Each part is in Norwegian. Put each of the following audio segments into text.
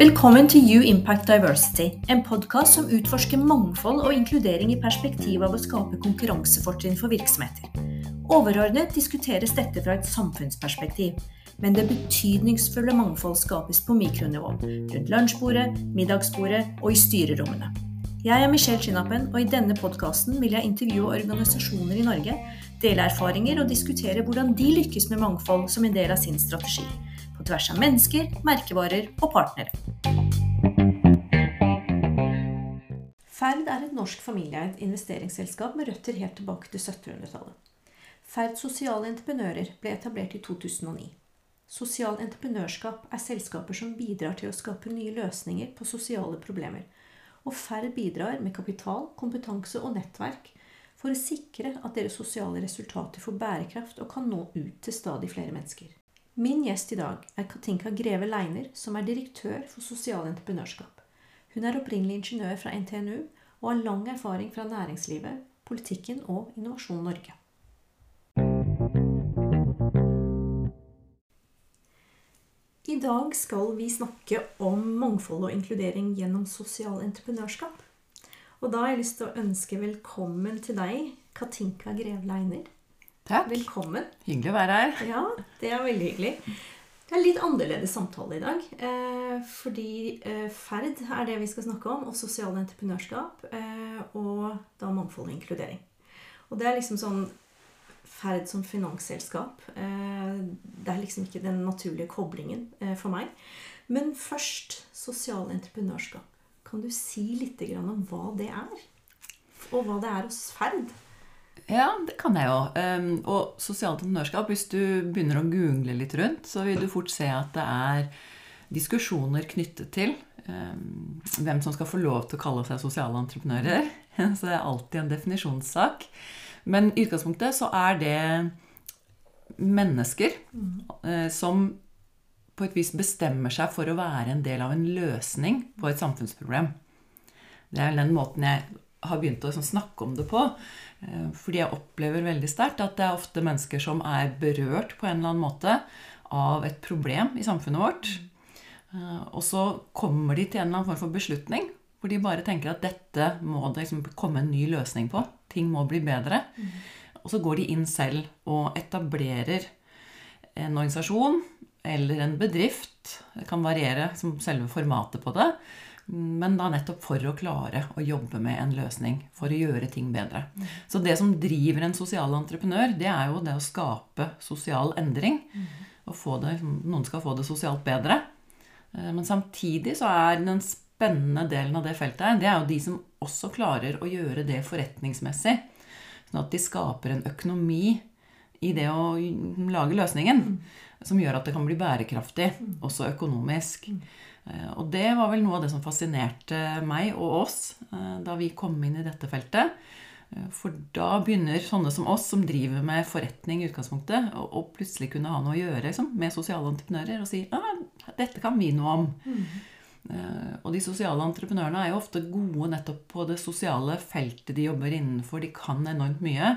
Velkommen til You Impact Diversity, en podkast som utforsker mangfold og inkludering i perspektiv av å skape konkurransefortrinn for virksomheter. Overordnet diskuteres dette fra et samfunnsperspektiv, men det betydningsfulle mangfold skapes på mikronivå, rundt lunsjbordet, middagsbordet og i styrerommene. Jeg er Michelle Chinapen, og i denne podkasten vil jeg intervjue organisasjoner i Norge, dele erfaringer og diskutere hvordan de lykkes med mangfold som en del av sin strategi på tvers av mennesker, merkevarer og partnere. Ferd er et norsk familieeid investeringsselskap med røtter helt tilbake til 1700-tallet. Ferd sosiale entreprenører ble etablert i 2009. Sosial entreprenørskap er selskaper som bidrar til å skape nye løsninger på sosiale problemer. Og Ferd bidrar med kapital, kompetanse og nettverk for å sikre at deres sosiale resultater får bærekraft og kan nå ut til stadig flere mennesker. Min gjest i dag er Katinka Greve Leiner, som er direktør for sosial entreprenørskap. Hun er opprinnelig ingeniør fra NTNU og har lang erfaring fra næringslivet, politikken og Innovasjon Norge. I dag skal vi snakke om mangfold og inkludering gjennom sosial entreprenørskap. Og da har jeg lyst til å ønske velkommen til deg, Katinka Grevleiner. Takk. Velkommen. Hyggelig å være her. Ja, det er veldig hyggelig. Det er litt annerledes samtale i dag. Eh, fordi eh, ferd er det vi skal snakke om, og sosialt entreprenørskap. Eh, og da mangfold og inkludering. Og det er liksom sånn Ferd som finansselskap. Det er liksom ikke den naturlige koblingen for meg. Men først sosialt entreprenørskap. Kan du si litt om hva det er? Og hva det er hos Ferd? Ja, det kan jeg jo. Um, og sosialt entreprenørskap, hvis du begynner å google litt rundt, så vil du fort se at det er diskusjoner knyttet til um, hvem som skal få lov til å kalle seg sosiale entreprenører. så det er alltid en definisjonssak. Men i utgangspunktet så er det mennesker uh, som på et vis bestemmer seg for å være en del av en løsning på et samfunnsproblem. Det er den måten jeg har begynt å liksom snakke om det på. Eh, fordi jeg opplever veldig sterkt at det er ofte mennesker som er berørt på en eller annen måte av et problem i samfunnet vårt. Eh, og så kommer de til en eller annen form for beslutning hvor de bare tenker at dette må det liksom komme en ny løsning på. Ting må bli bedre. Mm. Og så går de inn selv og etablerer en organisasjon eller en bedrift. Det kan variere som selve formatet på det. Men da nettopp for å klare å jobbe med en løsning. For å gjøre ting bedre. Mm. Så det som driver en sosial entreprenør, det er jo det å skape sosial endring. Mm. Og det, noen skal få det sosialt bedre. Eh, men samtidig så er den spennende delen av det feltet her, det er jo de som også klarer å gjøre det forretningsmessig. Sånn at de skaper en økonomi i det å lage løsningen. Mm. Som gjør at det kan bli bærekraftig, også økonomisk. Eh, og det var vel noe av det som fascinerte meg og oss eh, da vi kom inn i dette feltet. Eh, for da begynner sånne som oss, som driver med forretning i utgangspunktet, å plutselig kunne ha noe å gjøre liksom, med sosiale entreprenører og si ah, dette kan vi noe om. Mm. Og de sosiale entreprenørene er jo ofte gode nettopp på det sosiale feltet de jobber innenfor. De kan enormt mye.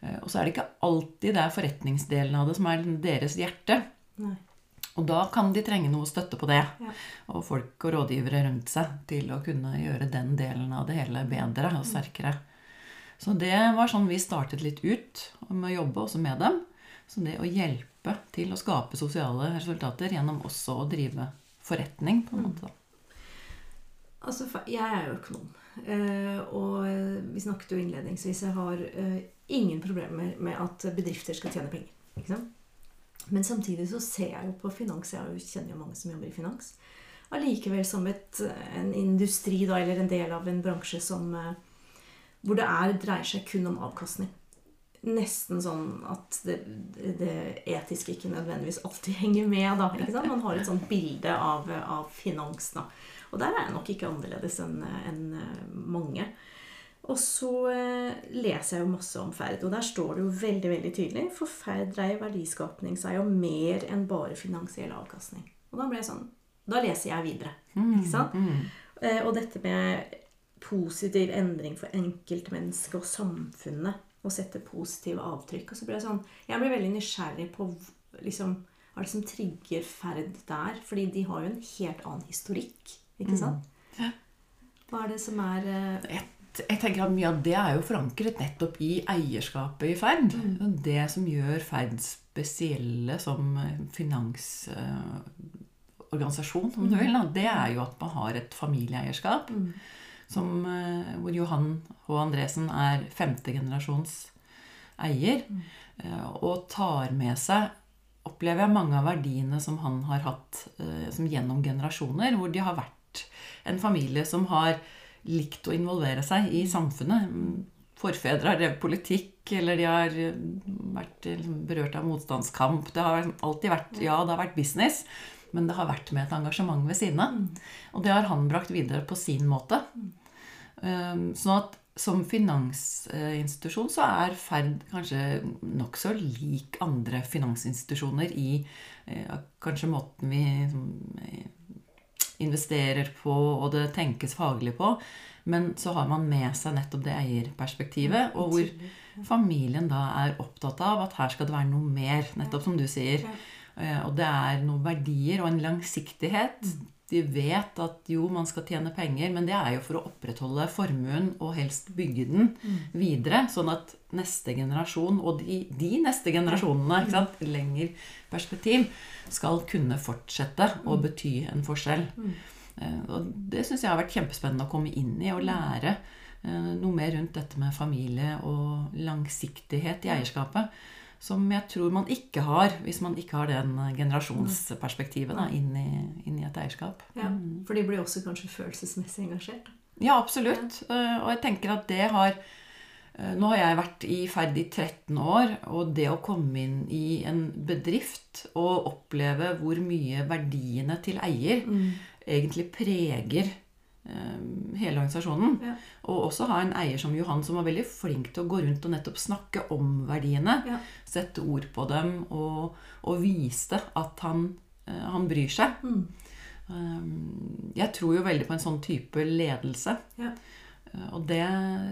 Og så er det ikke alltid det er forretningsdelen av det som er deres hjerte. Nei. Og da kan de trenge noe støtte på det. Ja. Og folk og rådgivere rundt seg til å kunne gjøre den delen av det hele bedre og sterkere. Så det var sånn vi startet litt ut med å jobbe også med dem. Så det å hjelpe til å skape sosiale resultater gjennom også å drive forretning, på en måte. Altså, jeg er jo økonom. Eh, og vi snakket jo innledningsvis Jeg har eh, ingen problemer med at bedrifter skal tjene penger. Ikke sant? Men samtidig så ser jeg jo på finans Jeg kjenner jo mange som jobber i finans. Allikevel som et, en industri da, eller en del av en bransje som, eh, hvor det er, dreier seg kun om avkastning. Nesten sånn at det, det etiske ikke nødvendigvis alltid henger med. da, ikke sant? Man har et sånt bilde av, av finans. da. Og der er jeg nok ikke annerledes enn en mange. Og så eh, leser jeg jo masse om ferd, og der står det jo veldig veldig tydelig for ferd dreier verdiskapning seg om mer enn bare finansiell avkastning. Og da ble jeg sånn Da leser jeg videre. Mm, ikke sant? Mm. mm. og dette med positiv endring for enkeltmennesket og samfunnet. Og sette positive avtrykk. Og så ble jeg sånn Jeg ble veldig nysgjerrig på liksom er det som trigger ferd der? Fordi de har jo en helt annen historikk. Ikke sant? Hva er det som er eh, Jeg, tenker at Mye av det er jo forankret nettopp i eierskapet i Ferd. Mm. Det som gjør Ferd spesielle som finansorganisasjon, om du vil, det er jo at man har et familieeierskap. Som, eh, hvor Johan H. Andresen er femte generasjons eier. eh, Og tar med seg opplever jeg mange av verdiene som han har hatt eh, som gjennom generasjoner, hvor de har vært en familie som har likt å involvere seg i samfunnet. Mm, Forfedre har drevet politikk, eller de har eh, vært eh, berørt av motstandskamp. Det har alltid vært Ja, det har vært business, men det har vært med et engasjement ved siden av. Og det har han brakt videre på sin måte. Um, Sånn at som finansinstitusjon så er Ferd kanskje nokså lik andre finansinstitusjoner i eh, kanskje måten vi eh, investerer på, og det tenkes faglig på. Men så har man med seg nettopp det eierperspektivet, og hvor familien da er opptatt av at her skal det være noe mer, nettopp som du sier. Eh, Og det er noen verdier og en langsiktighet. De vet at jo, man skal tjene penger, men det er jo for å opprettholde formuen og helst bygge den videre, sånn at neste generasjon og de, de neste generasjonene, ikke sant, lenger perspektiv, skal kunne fortsette å bety en forskjell. Eh, Og det syns jeg har vært kjempespennende å komme inn i og lære eh, noe mer rundt dette med familie og langsiktighet i eierskapet. Som jeg tror man ikke har hvis man ikke har den eh, generasjonsperspektivet da, inn, i, inn i et eierskap. ja, For de blir også kanskje følelsesmessig engasjert. Ja, absolutt. Ja. Og jeg tenker at det har eh, Nå har jeg vært i ferd i 13 år, og det å komme inn i en bedrift og oppleve hvor mye verdiene til eier egentlig preger eh, hele organisasjonen. Ja. Og også ha en eier som Johan som var veldig flink til å gå rundt og nettopp snakke om verdiene. Ja. Sette ord på dem og, og viste at han, eh, han bryr seg. Mm. Um, Jeg tror jo veldig på en sånn type ledelse. Ja. Og det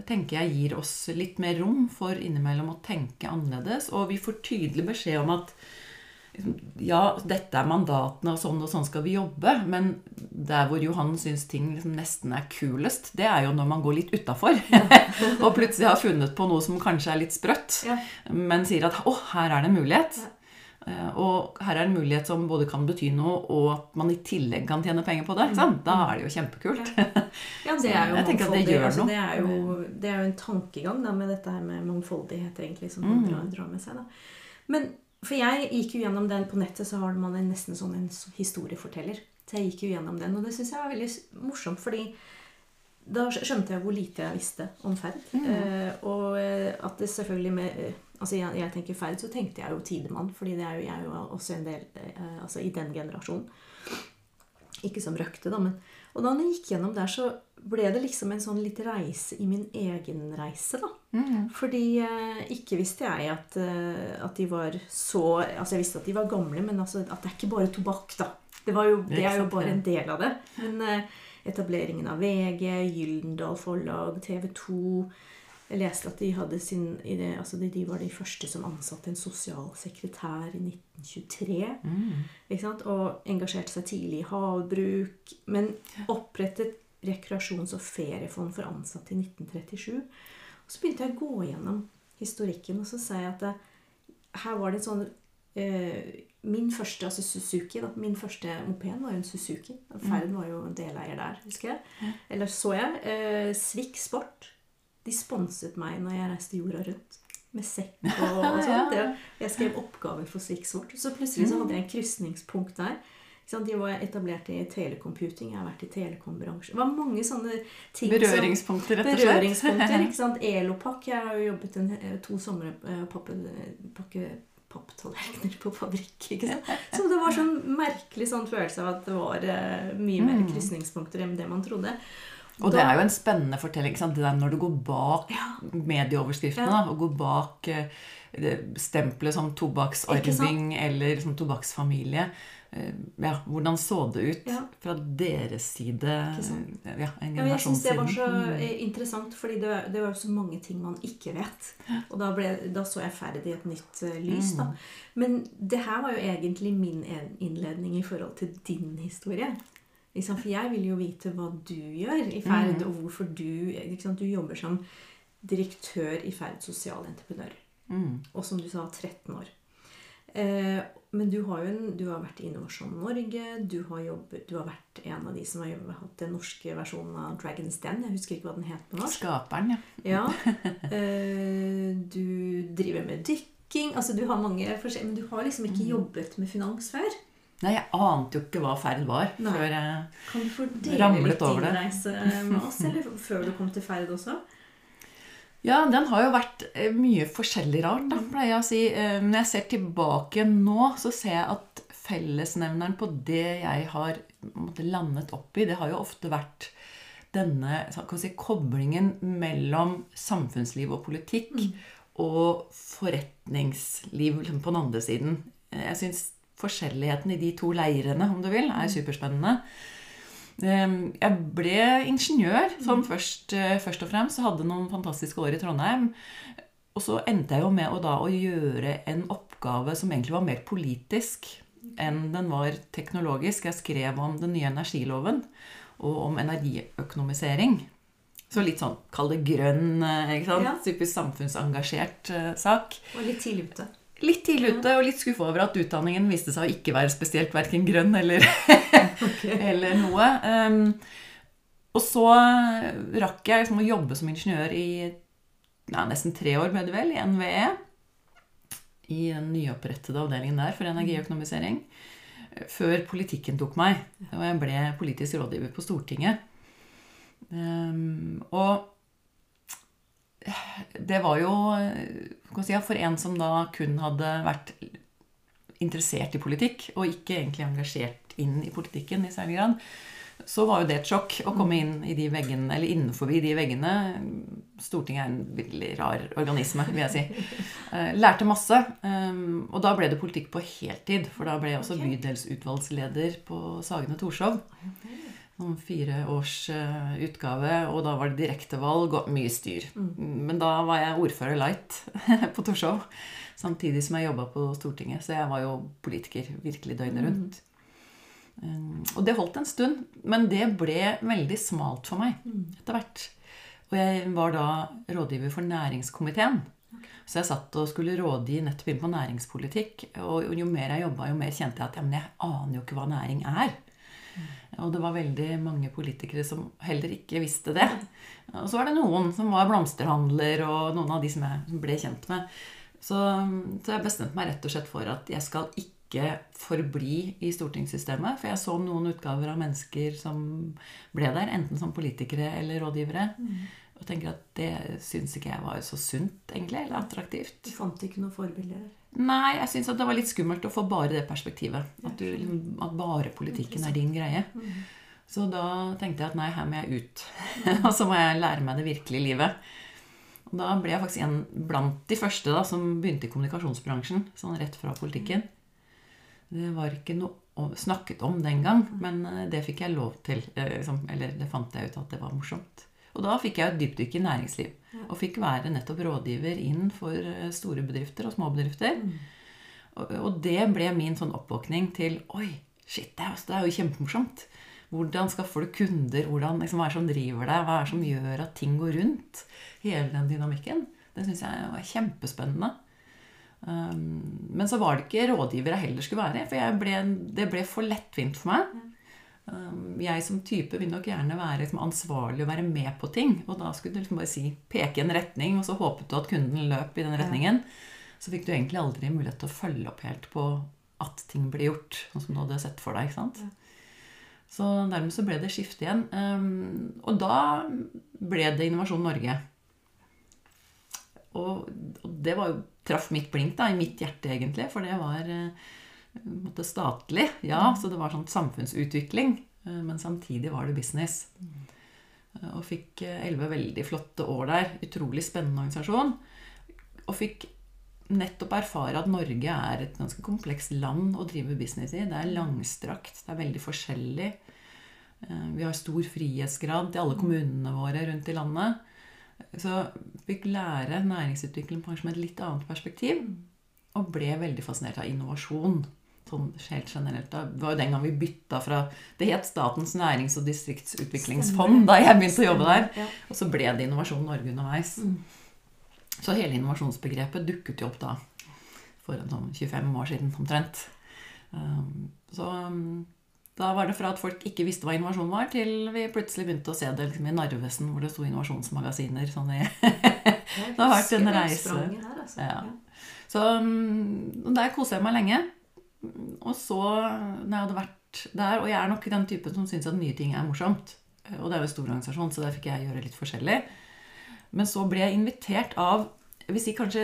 tenker jeg gir oss litt mer rom for innimellom å tenke annerledes. Og vi får tydelig beskjed om at ja, dette er mandatene, og sånn og sånn skal vi jobbe. Men der hvor Johan syns ting liksom nesten er kulest, det er jo når man går litt utafor. og plutselig har funnet på noe som kanskje er litt sprøtt, Ja. men sier at å, her er det en mulighet. Ja. Eh, Og her er en mulighet som både kan bety noe, og at man i tillegg kan tjene penger på det. Da er det jo kjempekult. Ja, det er jo mangfoldig. det altså, det, er jo, det er jo en tankegang da, med dette her med mangfoldighet egentlig, som Mm. man drar, drar med seg. Da. Men for jeg gikk jo gjennom den på nettet, så har man en, nesten sånn en historieforteller. Så jeg gikk jo gjennom den, og det syns jeg var veldig morsomt, fordi da skjønte jeg hvor lite jeg visste om ferd. Mm. Eh, og eh, at det selvfølgelig med eh, Altså jeg, jeg tenker ferd, så tenkte jeg jo Tidemann, fordi det er jo, jeg er jo også en del eh, Altså i den generasjonen. Ikke som røkte, da, men Og da jeg gikk gjennom der, så ble det liksom en sånn litt reise i min egen reise, da. Mm. Fordi eh, ikke visste jeg at, eh, at de var så Altså jeg visste at de var gamle, men altså at det er ikke bare tobakk, da. Det, var jo, det er jo bare en del av det. Men eh, etableringen av VG, Gyldendal Forlag, TV 2 Jeg leste at de hadde sin det, altså de, var de første som ansatte en sosialsekretær i 1923. Mm. Og engasjerte seg tidlig i havbruk. Men opprettet rekreasjons- og feriefond for ansatte i 1937. Og så begynte jeg å gå gjennom historikken, og så sa jeg at det, her var det sånn eh, Min første, altså Suzuki, da, min første moped var jo en Suzuki. og Ferd var jo en deleier der, husker jeg. Eller så jeg. Eh, Svik Sport. De sponset meg når jeg reiste jorda rundt. Med sekk og, og sånt. Jeg skrev oppgaver for Svik Sport. Så plutselig så hadde jeg en krysningspunkt der. De var etablert i telecomputing. Jeg har vært i telekombransjen. Det var mange sånne ting Berøringspunkter, rett og slett. Berøringspunkter. ikke sant? Elopak. Jeg har jo jobbet en, eh, to somre eh, pakke papptallerkener på fabrikk. ikke sant? Så det var sånn merkelig sånn følelse av at det var eh, mye mer Mm. krysningspunkter enn det man trodde. Og det er jo en spennende fortelling. Det der når du går bak Ja. medieoverskriftene, Ja. og går bak eh, stempelet som tobakksarving eller som tobakksfamilie, eh, ja, hvordan så det ut Ja. fra deres side ja, en Ja, jeg syns det var så eh, interessant, fordi det, det var jo så mange ting man ikke vet. Og da, ble, da så jeg ferdig i et nytt eh, lys, da. Men det her var jo egentlig min innledning i forhold til din historie. Liksom. For jeg vil jo vite hva du gjør i Ferd, og hvorfor du liksom. Du jobber som direktør i Ferd sosial entreprenør. Mm. Og som du sa, 13 år. Eh, men du har jo en, du har vært i Innovasjon Norge. Du har, jobbet, du har vært en av de som har jobbet, hatt den norske versjonen av Dragons Den. Jeg husker ikke hva den het på norsk. Skaperen, ja. Ja. Eh, du driver med dykking. Altså, du har mange forskjellige, Men du har liksom ikke jobbet med finans før. Nei, jeg ante jo ikke hva ferd var Nei. før jeg ramlet over det. Kan du fordele litt din reise med oss, eller før du kom til Ferd også? Ja, den har jo vært eh, mye forskjellig rart, da, pleier jeg å si. Eh, Når jeg ser tilbake nå, så ser jeg at fellesnevneren på det jeg har landet opp i, det har jo ofte vært denne si, koblingen mellom samfunnsliv og politikk og forretningsliv liksom, på den andre siden. Eh, Jeg syns forskjelligheten i de to leirene, om du vil, er superspennende. Ehm, Jeg ble ingeniør sånn først, eh, først og fremst. Hadde noen fantastiske år i Trondheim. Og så endte jeg jo med å, da, å gjøre en oppgave som egentlig var mer politisk enn den var teknologisk. Jeg skrev om den nye energiloven og om energiøkonomisering. Så litt sånn, kall det grønn, eh, ikke sant? Ja. typisk samfunnsengasjert eh, sak. Og litt tidlig ute. Litt tidlig ute, og litt skuffa over at utdanningen viste seg å ikke være spesielt verken grønn eller, eller noe. Um, og så rakk jeg liksom å jobbe som ingeniør i nei, nesten tre år, ble det vel, i NVE. I den nyopprettede avdelingen der for energiøkonomisering. Før politikken tok meg. Og jeg ble politisk rådgiver på Stortinget. Um, og det var jo si, For en som da kun hadde vært interessert i politikk, og ikke egentlig engasjert inn i politikken i særlig grad, så var jo det et sjokk å komme inn i de veggene, eller innenfor de veggene. Stortinget er en veldig rar organisme, vil jeg si. Eh, Lærte masse. um, Og da ble det politikk på heltid. For da ble jeg også bydelsutvalgsleder på Sagene Torshov. Fire års eh, utgave, og da var det direktevalg og mye styr. Men da var jeg ordfører light på Torshov, samtidig som jeg jobba på Stortinget. Så jeg var jo politiker virkelig døgnet rundt. Um, og det holdt en stund, men det ble veldig smalt for meg etter hvert. Og jeg var da rådgiver for næringskomiteen. Så jeg satt og skulle rådgi nettopp inn på næringspolitikk. Og jo mer jeg jobba, jo mer kjente jeg at ja, men jeg aner jo ikke hva næring er. Og det var veldig mange politikere som heller ikke visste det. Og så var det noen som var blomsterhandler, og noen av de som jeg ble kjent med. Så, så jeg bestemte meg rett og slett for at jeg skal ikke forbli i stortingssystemet. For jeg så noen utgaver av mennesker som ble der, enten som politikere eller rådgivere. Og tenker at det syns ikke jeg var så sunt, egentlig, eller attraktivt. Du fant ikke noen forbilder? Nei, jeg syns det var litt skummelt å få bare det perspektivet. At, du, liksom, at bare politikken er din greie. Så da tenkte jeg at nei, her må jeg ut. Og så må jeg lære meg det virkelige livet. Og da ble jeg faktisk en blant de første da, som begynte i kommunikasjonsbransjen. Sånn rett fra politikken. Det var ikke noe snakket om den gang, men eh, det fikk jeg lov til. eh, liksom, Eller det fant jeg ut at det var morsomt. Og da fikk jeg et dypdykk i næringsliv. Og fikk være nettopp rådgiver inn for eh, store bedrifter og små bedrifter. Og, og det ble min sånn oppvåkning til Oi, shit, det er, det er jo kjempemorsomt. Hvordan skaffer du kunder? Hvordan, liksom, hva er det som driver deg? Hva er det som gjør at ting går rundt? Hele den dynamikken. Det syns jeg var kjempespennende. Um, men så var det ikke rådgiver jeg heller skulle være. For ble, det ble for lettvint for meg. Um, jeg som type vil nok gjerne være liksom, ansvarlig og være med på ting. Og da skulle du liksom bare si, peke en retning, og så håpet du at kunden løp i den retningen. Så fikk du egentlig aldri mulighet til å følge opp helt på at ting ble gjort, sånn som du hadde sett for deg. ikke sant? Så dermed så ble det skifte igjen. Um, og da ble det Innovasjon Norge. Og, det var jo, traff mitt blink da, i mitt hjerte, egentlig. For det var eh, måte statlig. Ja, så det var sånn samfunnsutvikling. eh, Men samtidig var det business. Eh, Og fikk eh, elleve veldig flotte år der. Utrolig spennende organisasjon. Og fikk nettopp erfare at Norge er et ganske komplekst land å drive business i. Det er langstrakt, det er veldig forskjellig. Vi har stor frihetsgrad til alle kommunene våre rundt i landet. Så fikk lære næringsutvikling kanskje med et litt annet perspektiv. Og ble veldig fascinert av innovasjon. Sånn helt generelt. Det var jo den gang vi bytta fra Det het Statens nærings- og distriktsutviklingsfond da jeg begynte å jobbe der. Og så ble det Innovasjon Norge underveis. Mm. Så hele innovasjonsbegrepet dukket jo opp da for sånn 25 år siden omtrent. Um, så um, da var det fra at folk ikke visste hva innovasjon var, til vi plutselig begynte å se det liksom i Narvesen, hvor det sto innovasjonsmagasiner. Sånn i Det har vært en reise. Her, altså. Ja. Så um, der koser jeg meg lenge. Og så, når jeg hadde vært der Og jeg er nok den typen som syns at nye ting er morsomt. Og det er jo en stor organisasjon, så der fikk jeg gjøre litt forskjellig. Men så ble jeg invitert av jeg vil si kanskje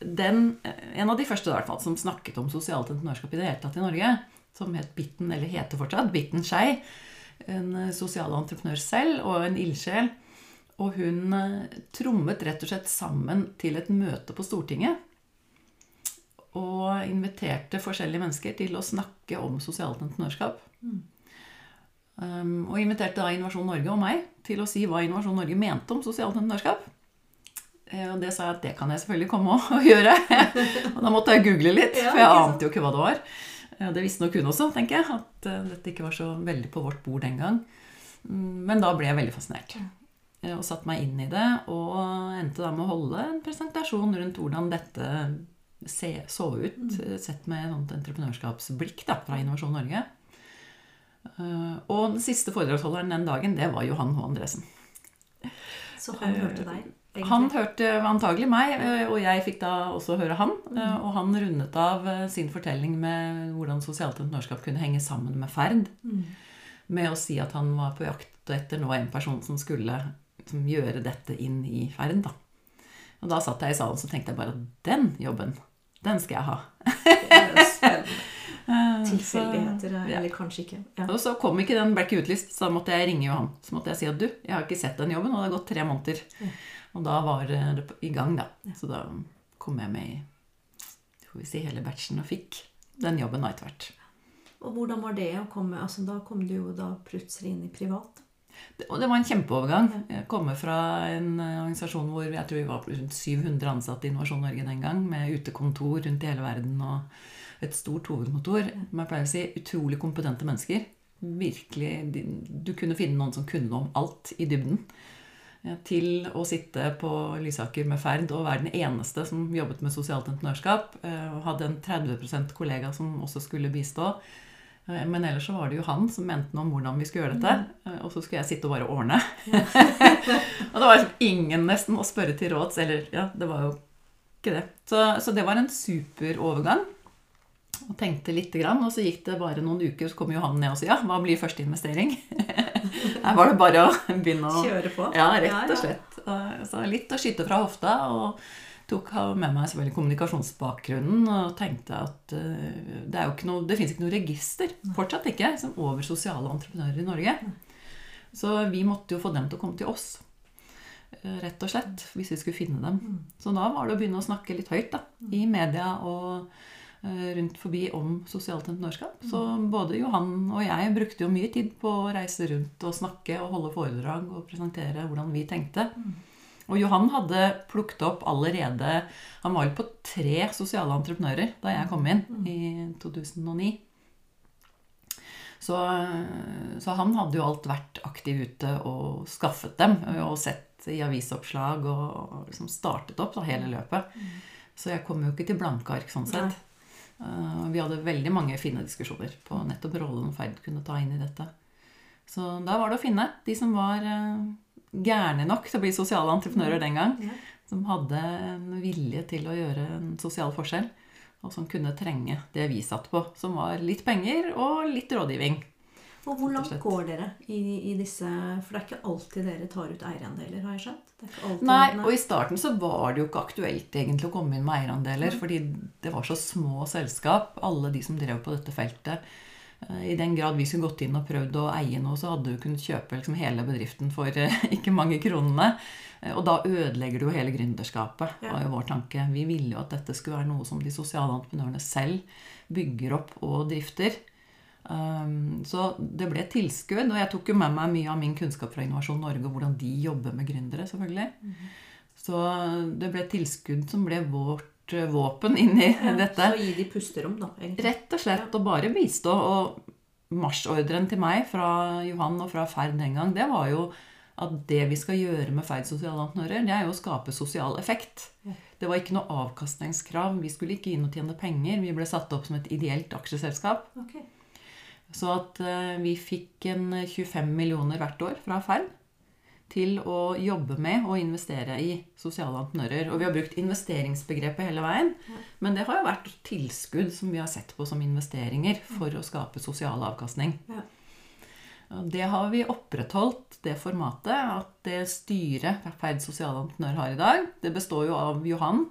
den, en av de første fall, som snakket om sosialt entreprenørskap i det hele tatt i Norge, som het Bitten, eller heter fortsatt Bitten Skei. En eh, sosial entreprenør selv og en ildsjel. Og hun eh, trommet rett og slett sammen til et møte på Stortinget. Og inviterte forskjellige mennesker til å snakke om sosialt entreprenørskap. Um, og inviterte da Innovasjon Norge og meg til å si hva Innovasjon Norge mente om sosialt entreprenørskap. Eh, Og det sa jeg at det kan jeg selvfølgelig komme og, gjøre. og da måtte jeg google litt, for jeg ante jo ikke hva det var. Eh, Det visste nok hun også, tenker jeg, at eh, dette ikke var så veldig på vårt bord den gang. Mm, Men da ble jeg veldig fascinert. Og satte meg inn i det, og endte da med å holde en presentasjon rundt hvordan dette se, så ut, eh, sett med et entreprenørskapsblikk da, fra Innovasjon Norge. Eh, Og den siste foredragsholderen den dagen, det var Johan H. Andresen. Så han hørte deg? egentlig? Han hørte antagelig meg, eh, og jeg fikk da også høre han. eh, Og han rundet av eh, sin fortelling med hvordan sosialt entreprenørskap kunne henge sammen med ferd. Mm. Med å si at han var på jakt etter nå en person som skulle som gjøre dette inn i ferd. Da. Og da satt jeg i salen og tenkte jeg bare at den jobben, den skal jeg ha. Eh, Tilfeldigheter, ja. eller kanskje ikke. Ja. Og så kom ikke den, ble ikke utlyst, så da måtte jeg ringe Johan. Så måtte jeg si at du, jeg har ikke sett den jobben, og det har gått tre måneder. Ja. Og da var det i gang, da. Så da kom jeg med i får vi si, hele batchen og fikk den jobben etter hvert. Og hvordan var det å komme altså Da kom du jo da plutselig inn i privat. Og det var en kjempeovergang. Jeg kommer fra en eh, organisasjon hvor jeg tror vi var rundt 700 ansatte i Innovasjon Norge den gang, med utekontor rundt i hele verden og et stort hovedkontor. Men jeg pleier å si utrolig kompetente mennesker. Virkelig, Du kunne finne noen som kunne noe om alt i dybden. Til å sitte på Lysaker med ferd og være den eneste som jobbet med sosialt entreprenørskap. eh, hadde en 30% kollega som også skulle bistå. Eh, Men ellers så var det jo han som mente noe om hvordan vi skulle gjøre dette. eh, Og så skulle jeg sitte og bare ordne. og det var liksom ingen nesten å spørre til råds. Eller ja, det var jo ikke det. Så, så det var en super overgang. Og tenkte lite grann, og så gikk det bare noen uker, så kom Johan ned og sa ja, hva blir første investering? Her var det bare å begynne å Kjøre på. ja, rett og slett. Så litt å skyte fra hofta. Og tok med meg selvfølgelig kommunikasjonsbakgrunnen og tenkte at eh, det, er noe, det fins ikke noe register, fortsatt ikke, som over sosiale entreprenører i Norge. Så vi måtte jo få dem til å komme til oss. eh, Rett og slett, hvis vi skulle finne dem. Mm. Så da var det å begynne å snakke litt høyt da, i media og eh, rundt forbi om sosialt entreprenørskap. Så både Johan og jeg brukte jo mye tid på å reise rundt og snakke og holde foredrag og presentere hvordan vi tenkte. Og Johan hadde plukket opp allerede Han var jo på tre sosiale entreprenører da jeg kom inn i 2009. Så, så han hadde jo alt vært aktiv ute og skaffet dem og sett i avisoppslag og liksom startet opp da, hele løpet. Så jeg kom jo ikke til blanke ark sånn sett. Uh, vi hadde veldig mange fine diskusjoner på nettopp rollen Ferd kunne ta inn i dette. Så da var det å finne de som var uh, gærne nok til å bli sosiale entreprenører den gang. Som hadde en vilje til å gjøre en sosial forskjell. Og som kunne trenge det vi satt på, som var litt penger og litt rådgivning. Og hvor langt går dere i, i disse For det er ikke alltid dere tar ut eierandeler, har jeg skjønt? Alltid, Nei, og i starten så var det jo ikke aktuelt egentlig å komme inn med eierandeler, fordi det var så små selskap, alle de som drev på dette feltet. Eh, I den grad vi skulle gått inn og prøvd å eie noe, så hadde du kunnet kjøpe liksom hele bedriften for eh, ikke mange kronene. Eh, Og da ødelegger du jo hele gründerskapet, var jo vår tanke. Vi ville jo at dette skulle være noe som de sosiale entreprenørene selv bygger opp og drifter. Um, så det ble et tilskudd, og jeg tok jo med meg mye av min kunnskap fra Innovasjon Norge og hvordan de jobber med gründere, selvfølgelig. Så det ble et tilskudd som ble vårt våpen inn i dette. Så gi de pusterom, da. egentlig. Rett og slett Og bare bistå. Og marsjordren til meg fra Johan og fra Ferd den gang, det var jo at det vi skal gjøre med Ferd sosiale entreprenører, det er jo å skape sosial effekt. Det var ikke noe avkastningskrav. Vi skulle ikke inn og tjene penger. Vi ble satt opp som et ideelt aksjeselskap. Okay. Så at eh, vi fikk en 25 millioner hvert år fra Ferd til å jobbe med og investere i sosiale entreprenører. Og vi har brukt investeringsbegrepet hele veien. Men det har jo vært tilskudd som vi har sett på som investeringer for å skape sosial avkastning. Ja. Det har vi opprettholdt, det formatet. At det styret Ferd sosiale entreprenør har i dag, det består jo av Johan.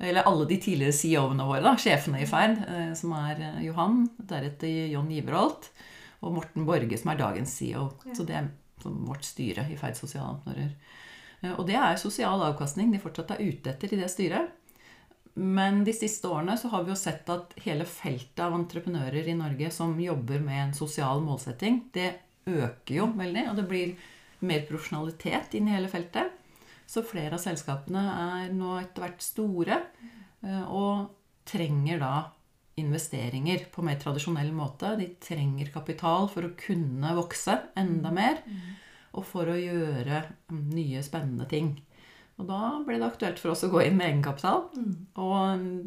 Eller alle de tidligere CEO-ene våre, da, sjefene i Ferd, eh, som er eh, Johan, deretter John Giverholt, og Morten Borge, som er dagens CEO. Ja. Så det er som vårt styre i Ferd sosiale entreprenører. Eh, Og det er sosial avkastning de fortsatt er ute etter i det styret. Men de siste årene så har vi jo sett at hele feltet av entreprenører i Norge som jobber med en sosial målsetting, det øker jo veldig. Og det blir mer profesjonalitet inn i hele feltet. Så flere av selskapene er nå etter hvert store eh, og trenger da investeringer på mer tradisjonell måte. De trenger kapital for å kunne vokse enda mer og for å gjøre mm, nye, spennende ting. Og da ble det aktuelt for oss å gå inn med egenkapital. Mm. Og mm,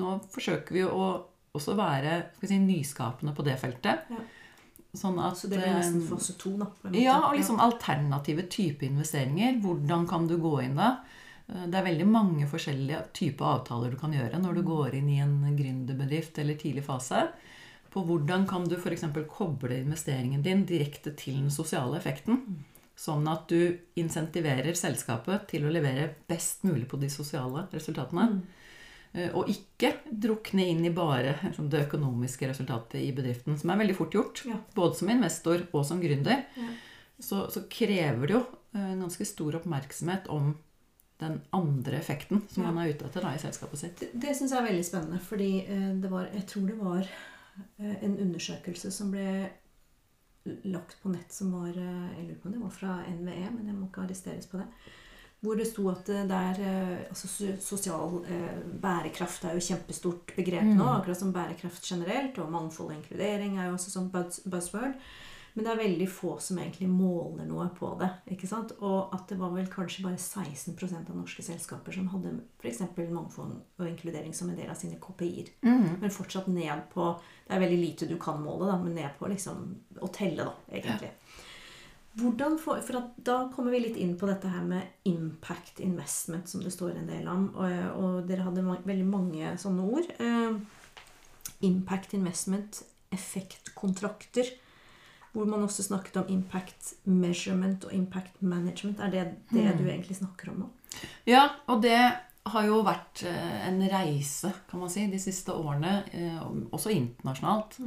nå forsøker vi å også være si, nyskapende på det feltet. Ja. Sånn at Så det blir nesten fase to, da. ja, og liksom alternative type investeringer. Hvordan kan du gå inn da? Eh, Det er veldig mange forskjellige typer avtaler du kan gjøre når du går inn i en gründerbedrift eller tidlig fase. På hvordan kan du f.eks. koble investeringen din direkte til den sosiale effekten. Sånn at du insentiverer selskapet til å levere best mulig på de sosiale resultatene. Mm. Eh, Og ikke drukne inn i bare liksom, det økonomiske resultatet i bedriften, som er veldig fort gjort. Ja. Både som investor og som gründer. Ja. Så, så krever det jo eh, en ganske stor oppmerksomhet om den andre effekten som Ja. man er ute etter da, i selskapet sitt. Det, det syns jeg er veldig spennende, fordi eh, det var Jeg tror det var eh, en undersøkelse som ble lagt på nett som var eh, Jeg lurer på om det var fra NVE, men jeg må ikke arresteres på det. Hvor det sto at det er altså Sosial eh, bærekraft er jo kjempestort begrep nå, Mm. akkurat som bærekraft generelt. Og mangfold og inkludering er jo også sånn buzz, buzzword. Men det er veldig få som egentlig måler noe på det. ikke sant? Og at det var vel kanskje bare 16% av norske selskaper som hadde f.eks. mangfold og inkludering som en del av sine KPI-er. Men fortsatt ned på Det er veldig lite du kan måle, da, men ned på liksom å telle, da, egentlig. Hvordan for, for Da kommer vi litt inn på dette her med impact investment, som det står en del om. Og, og dere hadde ma veldig mange sånne ord. Eh, impact investment, effektkontrakter. Hvor man også snakket om impact measurement og impact management. Er det det Mm. du egentlig snakker om nå? Ja, og det har jo vært eh, en reise, kan man si, de siste årene, eh, også internasjonalt.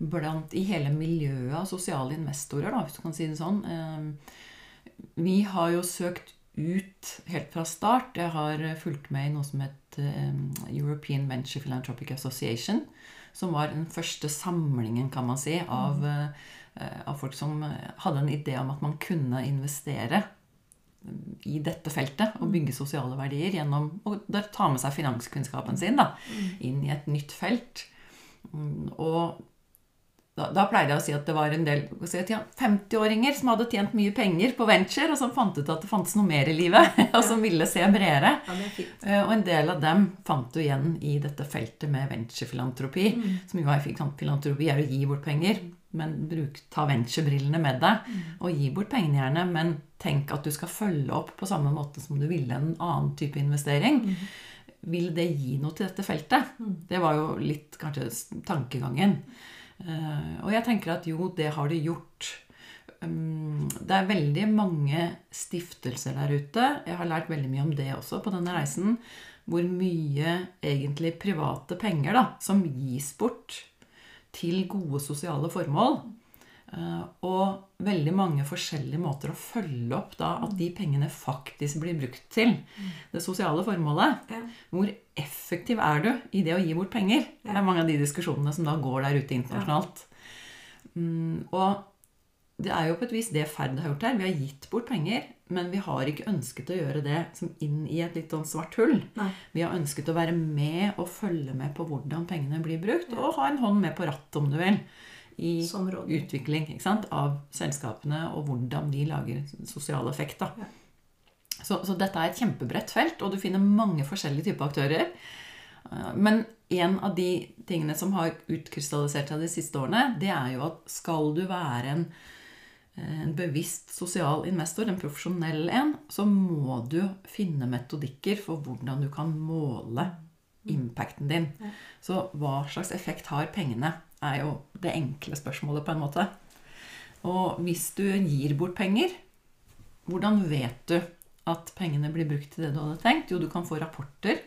blant, i hele miljøet av sosiale investorer, da, hvis du kan si det sånn. Eh, Vi har jo søkt ut helt fra start. Jeg har fulgt med i noe som het European Venture Philanthropic Association. Som var den første samlingen, kan man si, av, eh, av folk som hadde en idé om at man kunne investere i dette feltet og bygge sosiale verdier gjennom å ta med seg finanskunnskapen sin da, inn i et nytt felt. Mm, Og da, da pleide jeg å si at det var en del hva skal jeg si, ja, 50-åringer som hadde tjent mye penger på venture, og som fant ut at det fantes noe mer i livet, og som ville se bredere. Ja, er. Eh, Og en del av dem fant du igjen i dette feltet med venturefilantropi. Som jo er Filantropi er å gi bort penger, men bruk, ta venturebrillene med deg. Og gi bort pengene gjerne, men tenk at du skal følge opp på samme måte som du ville en annen type investering. Vil det gi noe til dette feltet? Det var jo litt kanskje tankegangen. Eh, og jeg tenker at jo, det har det gjort. Det er veldig mange stiftelser der ute. Jeg har lært veldig mye om det også på denne reisen. Hvor mye egentlig private penger da, som gis bort til gode sosiale formål. Eh, og veldig mange forskjellige måter å følge opp da at de pengene faktisk blir brukt til. Det sosiale formålet. Ja. Hvor effektiv er du i det å gi bort penger? Det er mange av de diskusjonene som da går der ute internasjonalt. Mm, og det er jo på et vis det Ferd har gjort her. Vi har gitt bort penger, men vi har ikke ønsket å gjøre det som inn i et litt sånn svart hull. Nei. Vi har ønsket å være med og følge med på hvordan pengene blir brukt, og ha en hånd med på rattet, om du vil, i utvikling av selskapene og hvordan de lager sosial effekt. Ja. Så, så dette er et kjempebredt felt, og du finner mange forskjellige typer aktører. Eh, Men en av de tingene som har utkrystallisert seg de siste årene, det er jo at skal du være en, en bevisst sosial investor, en profesjonell en, så må du finne metodikker for hvordan du kan måle impacten din. Så hva slags effekt har pengene, er jo det enkle spørsmålet på en måte. Og hvis du gir bort penger, hvordan vet du at pengene blir brukt til det du hadde tenkt? Jo, du kan få rapporter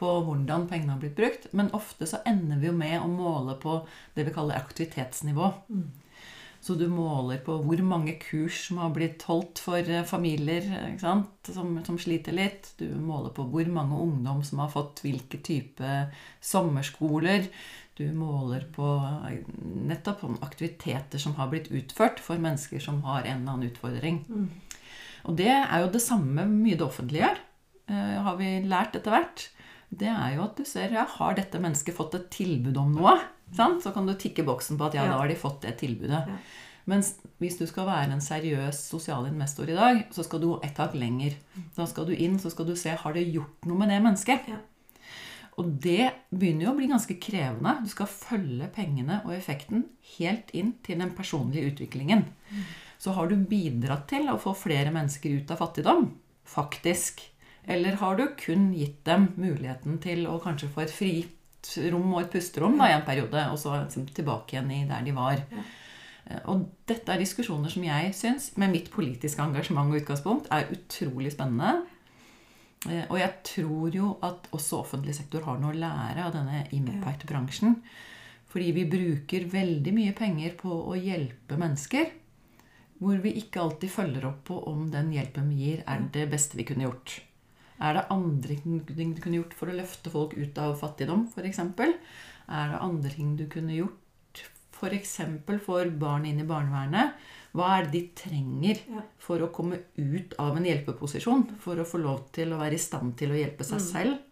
på hvordan pengene har blitt brukt, men ofte så ender vi jo med å måle på det vi kaller aktivitetsnivå. Mm. Så du måler på hvor mange kurs som har blitt holdt for eh, familier? Som, som sliter litt. Du måler på hvor mange ungdom som har fått hvilke type sommerskoler. Du måler på eh, nettopp aktiviteter som har blitt utført for mennesker som har en eller annen utfordring. Mm. Og det er jo det samme mye det offentlige gjør, eh, har vi lært etter hvert. Det er jo at du ser ja, har dette mennesket fått et tilbud om noe. Sant? Så kan du tikke boksen på at ja, da har de fått det tilbudet. Ja. Mens hvis du skal være en seriøs sosial investor i dag, så skal du gå tak lenger. Da skal du inn så skal du se har det gjort noe med det mennesket. Ja. Og det begynner jo å bli ganske krevende. Du skal følge pengene og effekten helt inn til den personlige utviklingen. Så har du bidratt til å få flere mennesker ut av fattigdom, faktisk. Eller har du kun gitt dem muligheten til å kanskje få et fritt rom og et pusterom da, i en periode, og så liksom tilbake igjen i der de var. Ja. Eh, Og dette er diskusjoner som jeg syns, med mitt politiske engasjement og utgangspunkt, er utrolig spennende. Eh, Og jeg tror jo at også offentlig sektor har noe å lære av denne impact-bransjen. Fordi vi bruker veldig mye penger på å hjelpe mennesker. Hvor vi ikke alltid følger opp på om den hjelpen vi gir, er det beste vi kunne gjort. Er det andre ting du kunne gjort for å løfte folk ut av fattigdom, f.eks.? Er det andre ting du kunne gjort f.eks. For, for barn inn i barnevernet? Hva er det de trenger for å komme ut av en hjelpeposisjon? For å få lov til å være i stand til å hjelpe seg selv, selv?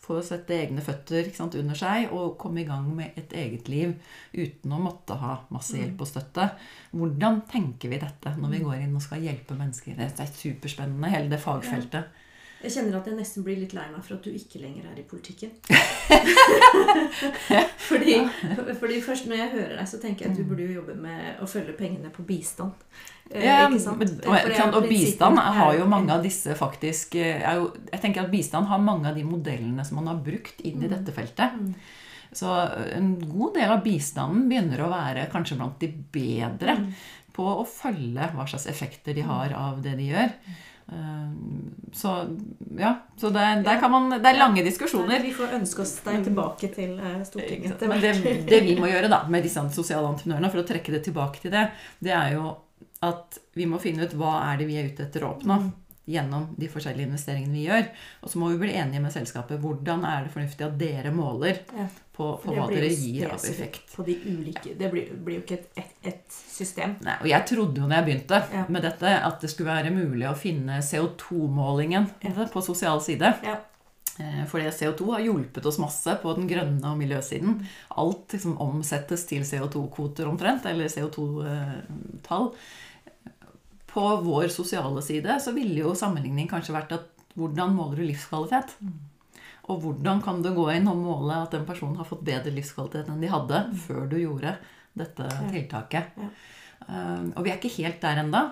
Få sette egne føtter sant, under seg og komme i gang med et eget liv uten å måtte ha masse Mm. hjelp og støtte. Hvordan tenker vi dette når vi går inn og skal hjelpe mennesker? Det er superspennende, hele det fagfeltet. Jeg kjenner at jeg nesten blir litt lei meg for at du ikke lenger er i politikken. fordi, fordi først når jeg hører deg, så tenker jeg at du burde jo jobbe med å følge pengene på bistand. Eh, Ja, ikke sant? og, jo og bistand har jo mange av disse faktisk eh, jo, Jeg tenker at bistand har mange av de modellene som man har brukt inn i Mm. dette feltet. Mm. Så en god del av bistanden begynner å være kanskje blant de bedre Mm. på å følge hva slags effekter de har av det de gjør. Eh, Så ja, så det, der kan man, det er lange diskusjoner. Vi får ønske oss deg tilbake til eh, Stortinget Men det, det vi må gjøre da, med disse sosiale entreprenørene, for å trekke det tilbake til det, det er jo at vi må finne ut hva er det vi er ute etter å oppnå Mm. gjennom de forskjellige investeringene vi gjør. Og så må vi bli enige med selskapet. Hvordan er det fornuftig at dere måler Ja. På, på hva dere gir av effekt? På de ulike, det blir, blir jo ikke et, et, et system. Nei, og jeg trodde jo når jeg begynte Ja. med dette, at det skulle være mulig å finne CO2-målingen Ja. på sosial side. Ja. Eh, Fordi CO2 har hjulpet oss masse på den grønne og miljøsiden. Alt liksom omsettes til CO2-kvoter omtrent, eller CO2-tall. På vår sosiale side så ville jo sammenligning kanskje vært at hvordan måler du livskvalitet? Og hvordan kan du gå inn og måle at en person har fått bedre livskvalitet enn de hadde før du gjorde dette tiltaket? Ja. Um, og vi er ikke helt der ennå,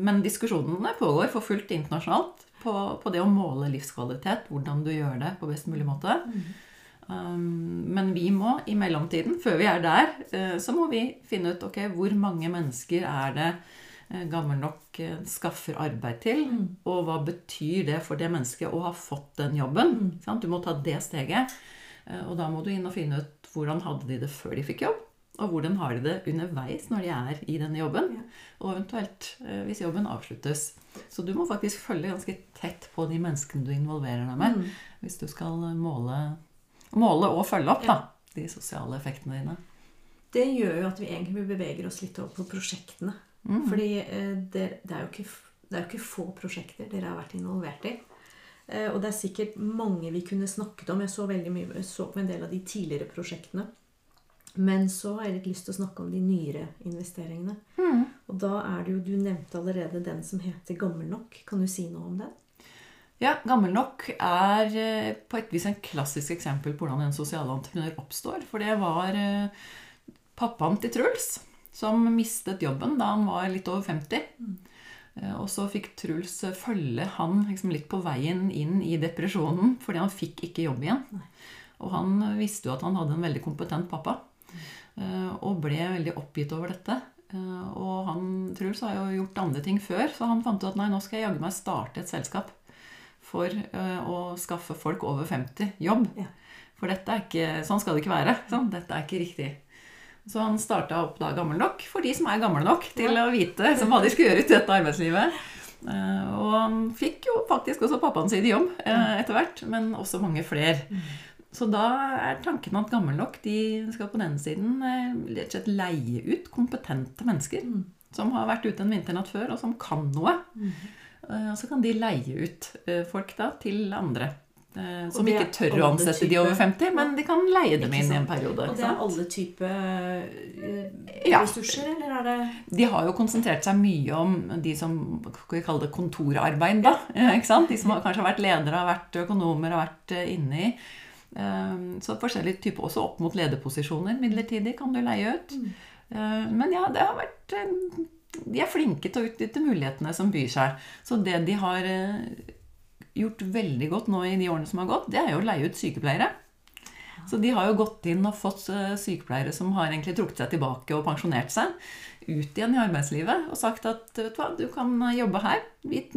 men diskusjonene pågår for fullt internasjonalt på, på det å måle livskvalitet, hvordan du gjør det på best mulig måte. Um, men vi må i mellomtiden, før vi er der, eh, så må vi finne ut ok, hvor mange mennesker er det gammel nok eh, skaffer arbeid til, Mm. og hva betyr det for det mennesket å ha fått den jobben? Mm. Sant? Du må ta det steget, eh, og da må du inn og finne ut hvordan hadde de det før de fikk jobb, Og hvordan har de det underveis når de er i denne jobben? Ja. Og eventuelt eh, hvis jobben avsluttes. Så du må faktisk følge ganske tett på de menneskene du involverer deg med. Mm. Hvis du skal måle, måle og følge opp Ja. da, de sosiale effektene dine. Det gjør jo at vi egentlig beveger oss litt over på prosjektene. Mm. Fordi eh, det, det, er jo ikke, det er jo ikke få prosjekter dere har vært involvert i. Eh, Og det er sikkert mange vi kunne snakket om. Jeg så veldig mye, så på en del av de tidligere prosjektene. Men så har jeg litt lyst til å snakke om de nyere investeringene. Mm. Og da er det jo, Du nevnte allerede den som heter Gammel nok. Kan du si noe om den? Ja, Gammel nok er eh, på et vis en klassisk eksempel på hvordan en sosial entreprenør oppstår. For det var pappaen til Truls som mistet jobben da han var litt over 50. Eh, Og så fikk Truls eh, følge han liksom litt på veien inn i depresjonen fordi han fikk ikke jobb igjen. Og han visste jo at han hadde en veldig kompetent pappa, eh, og ble veldig oppgitt over dette. Og han, Truls har jo gjort andre ting før, så han fant ut at nei, nå skal jeg jaggu meg starte et selskap for å skaffe folk over 50 jobb. For dette er ikke, sånn skal det ikke være. Sånn, dette er ikke riktig. Så han starta opp da Gammel nok for de som er gamle nok til å vite som hva de skulle gjøre ut i dette arbeidslivet. Eh, Og han fikk jo faktisk også pappaen sin jobb eh, etter hvert, men også mange flere. Så da er tanken at Gammel nok de skal på den siden eh, rett og slett leie ut kompetente mennesker Mm. som har vært ute en vinternatt før, og som kan noe. Eh, Og så kan de leie ut folk da til andre. Eh, Som ikke tør å ansette de over 50, men de kan leie dem inn i en periode. Og det er alle typer ressurser, Ja. eller er det De har jo konsentrert seg mye om de som skal vi kalle det kontorarbeid. da, eh, ikke sant? De som har, kanskje har vært ledere, har vært økonomer, har vært eh, inne i. Eh, Så forskjellige typer, også opp mot lederposisjoner midlertidig kan du leie ut. Eh, Men ja, det har vært eh, De er flinke til å utnytte mulighetene som byr seg. Så det de har eh, gjort veldig godt nå i de årene som har gått, det er jo å leie ut sykepleiere. Så de har jo gått inn og fått eh, sykepleiere som har egentlig trukket seg tilbake og pensjonert seg, ut igjen i arbeidslivet og sagt at vet du hva, du kan jobbe her.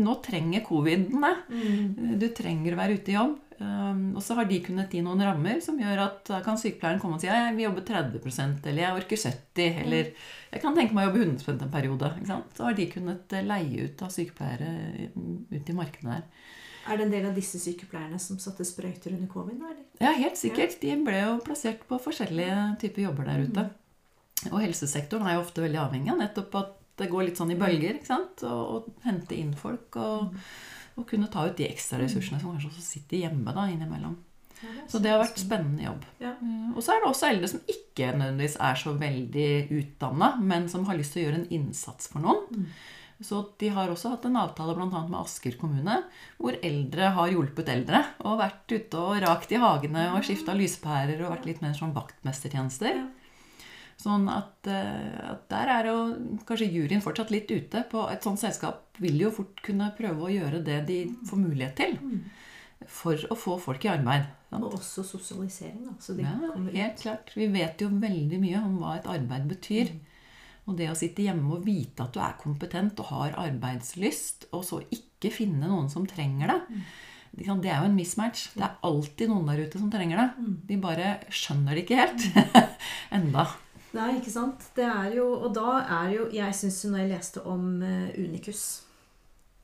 Nå trenger coviden. Mm. Du trenger å være ute i jobb. Um, og så har de kunnet gi noen rammer som gjør at da kan sykepleieren komme og si jeg vil jobbe 30% eller jeg orker 70 eller jeg kan tenke meg å jobbe 100 en periode. Så har de kunnet eh, leie ut av sykepleiere mm, ut i markedet der. Er det en del av disse sykepleierne som satte sprøyter under covid? eller? Ja, helt sikkert. De ble jo plassert på forskjellige typer jobber der ute. Og helsesektoren er jo ofte veldig avhengig av nettopp at det går litt sånn i bølger. ikke sant? Og, og hente inn folk og, og kunne ta ut de ekstra ressursene som kanskje også sitter hjemme da innimellom. Ja, det Så det har vært spennende jobb. Ja. Eh, Og så er det også eldre som ikke nødvendigvis er så veldig utdanna, men som har lyst til å gjøre en innsats for noen. Mm. Så de har også hatt en avtale bl.a. med Asker kommune, hvor eldre har hjulpet eldre. Og vært ute og rakt i hagene og skifta lyspærer og vært litt mer sånn vaktmestertjenester. Sånn at, eh, at der er jo kanskje juryen fortsatt litt ute. På et sånt selskap vil jo fort kunne prøve å gjøre det de får mulighet til. For å få folk i arbeid. sant? Og også sosialisering, da. Så de Ja, kommer ut. helt klart. Vi vet jo veldig mye om hva et arbeid betyr. Og det å sitte hjemme og vite at du er kompetent og har arbeidslyst, og så ikke finne noen som trenger det, det er jo en mismatch. Det er alltid noen der ute som trenger det. De bare skjønner det ikke helt enda. Nei, ikke sant? Det er jo, og da er jo Jeg syns når jeg leste om eh, Unicus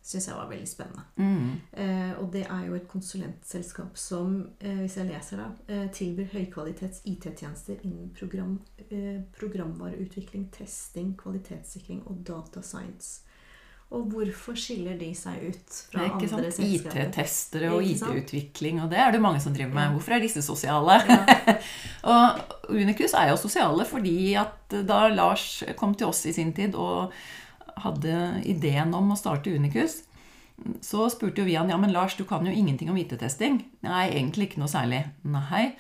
synes jeg var veldig spennende. Mm. Eh, og det er jo et konsulentselskap som, eh, hvis jeg leser da, eh, tilbyr høykvalitets IT-tjenester innen program, eh, programvareutvikling, testing, kvalitetssikring og data science. Og hvorfor skiller de seg ut fra er ikke andre sant? selskaper? IT-testere og IT-utvikling, og det er det mange som driver med. Ja. Hvorfor er disse sosiale? Ja. Og Unicus er jo sosiale fordi at da Lars kom til oss i sin tid og hadde ideen om å starte Unicus, så spurte jo vi han ja, men Lars, du kan jo ingenting om IT-testing. Nei, egentlig ikke noe særlig. Nei.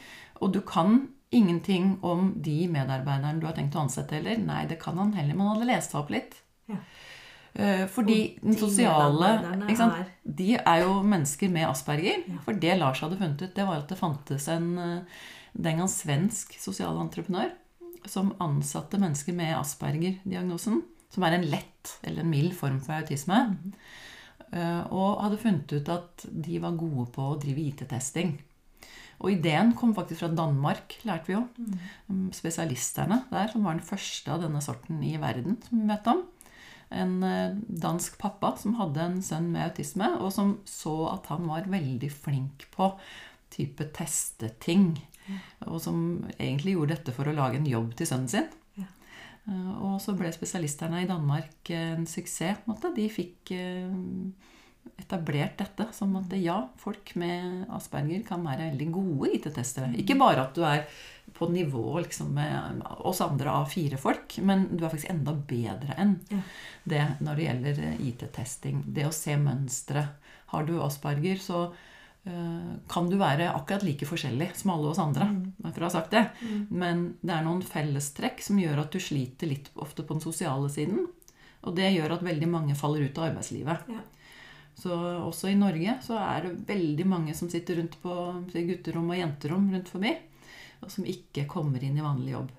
Og du kan ingenting om de medarbeiderne du har tenkt å ansette heller. Nei, det kan han heller. Man hadde lest opp litt. Ja. Eh, Fordi den sosiale De er jo mennesker med asperger. Ja. For det Lars hadde funnet ut, det var at det fantes en eh, den gang svensk sosialentreprenør som ansatte mennesker med Asperger-diagnosen, som er en lett eller en mild form for autisme, eh, og hadde funnet ut at de var gode på å drive IT-testing. Og ideen kom faktisk fra Danmark, lærte vi jo. Mm. Spesialisterne der, som var den første av denne sorten i verden, som vi vet om. En eh, dansk pappa som hadde en sønn med autisme, og som så at han var veldig flink på type testeting. Og som egentlig gjorde dette for å lage en jobb til sønnen sin. Eh, Og så ble spesialisterne i Danmark en suksess. De fikk eh, etablert dette som at ja, folk med asperger kan være veldig gode IT-testere. Ikke bare at du er på nivå liksom, med oss andre A4-folk, men du er faktisk enda bedre enn Ja. det når det gjelder IT-testing. Det å se mønstre. Har du asperger, så kan du være akkurat like forskjellig som alle oss andre. For å ha sagt det. Men det er noen fellestrekk som gjør at du sliter litt ofte på den sosiale siden. Og det gjør at veldig mange faller ut av arbeidslivet. Ja. Så også i Norge så er det veldig mange som sitter rundt på gutterom og jenterom rundt forbi, og som ikke kommer inn i vanlig jobb.